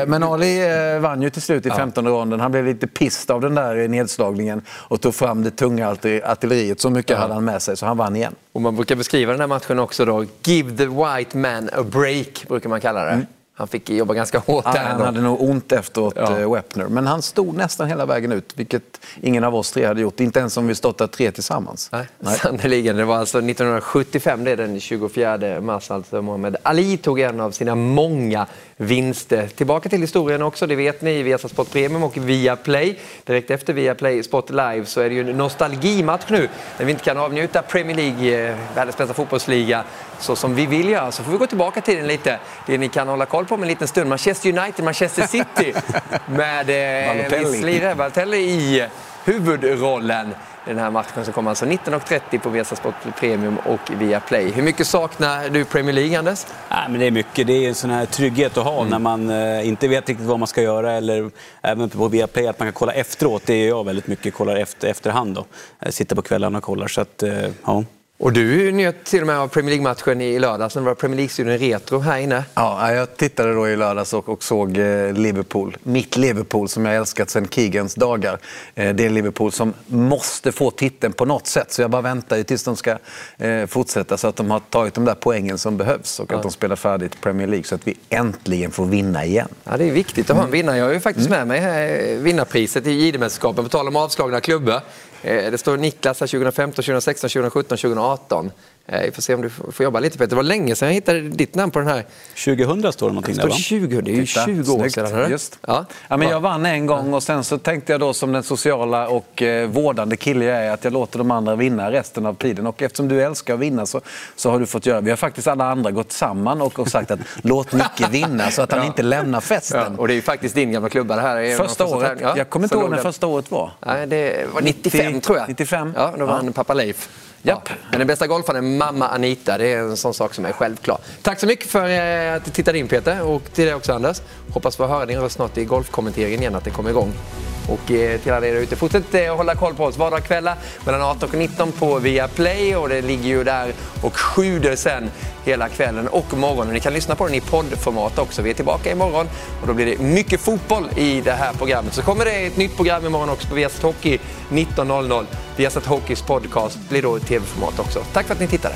Eh, Men Ali eh, vann ju till slut i 15 ronden. Han blev lite pissed av den där nedslagningen och tog fram det tunga artil- artilleriet. Så mycket hade han med sig så han vann igen. Och man brukar beskriva den här matchen också då. Give the white man a break, brukar man kalla det. Han fick jobba ganska hårt han ändå. hade nog ont efteråt, Ja. ja. Wepner. Men han stod nästan hela vägen ut, vilket ingen av oss tre hade gjort. Inte ens om vi stått där tre tillsammans. Nej. Sannerligen. Det var alltså 1975, det är den 24 mars. Alltså Muhammad Ali tog en av sina många vinster. Tillbaka till historien också, det vet ni, Viasat Sport Premium och Viaplay. Direkt efter Viaplay Sport Live så är det ju en nostalgimatch nu när vi inte kan avnjuta Premier League, eh, världens bästa fotbollsliga, så som vi vill göra. Så får vi gå tillbaka till den lite. Det ni kan hålla koll på med en liten stund. Manchester United, Manchester City med eh, en Balotelli. viss lirare, Balotelli i. Den här matchen som kommer alltså 19.30 på Viasat Sport Premium och via Play. Hur mycket saknar du Premier League, Anders? Nej, men det är mycket. Det är en sån här trygghet att ha Mm. när man eh, inte vet riktigt vad man ska göra. Eller även på Viaplay, att man kan kolla efteråt. Det är jag väldigt mycket. Kollar efter, efterhand då. Jag sitter på kvällarna och kollar. Så att, eh, ja. Och du njöt till och med av Premier League-matchen i lördags när det var Premier League-studion Retro här inne. Ja, jag tittade då i lördags och, och såg eh, Liverpool. Mitt Liverpool som jag älskat sedan Keegans dagar. Eh, det är Liverpool som måste få titeln på något sätt. Så jag bara väntar ju tills de ska eh, fortsätta så att de har tagit de där poängen som behövs och Ja. att de spelar färdigt Premier League så att vi äntligen får vinna igen. Ja, det är viktigt att ha en vinnare. Jag har ju faktiskt med mig vinnarpriset i JD-mästerskapen. På tal om avslagna klubbor. Eh, det står Niklas här 2015, 2016, 2017, 2018. Eh, Vi får se om du får jobba lite Peter. Det var länge sedan jag hittade ditt namn på den här. 2000 står det någonting där va? 20, det är ju Titta, 20 år sedan. Just. Ja. Ja, men jag vann en gång och sen så tänkte jag då som den sociala och eh, vårdande kille jag är att jag låter de andra vinna resten av tiden. Och eftersom du älskar att vinna så, så har du fått göra. Vi har faktiskt alla andra gått samman och, och sagt att låt Nicke vinna så att han Ja. inte lämnar Ja, festen. och det är ju faktiskt din gamla klubba det här. är Första året, jag kommer inte ihåg när första året var. Nej, det var 95 tror jag. 95? Ja, då vann pappa Leif. Japp, Men den bästa golfaren är mamma Anita. Det är en sån sak som är självklar. Tack så mycket för eh, att du tittade in Peter och till dig också Anders. Hoppas få höra din röst snart i golfkommenteringen igen, att det kommer igång. Och eh, till alla er ute, fortsätt eh, hålla koll på oss vardagskvällar mellan 18 och 19 på Viaplay och det ligger ju där och sjuder sen hela kvällen och morgonen. Ni kan lyssna på den i poddformat också. Vi är tillbaka imorgon och då blir det mycket fotboll i det här programmet. Så kommer det ett nytt program imorgon också på Viasat Hockey 19.00. Viasat Hockeys podcast blir då i tv-format också. Tack för att ni tittade.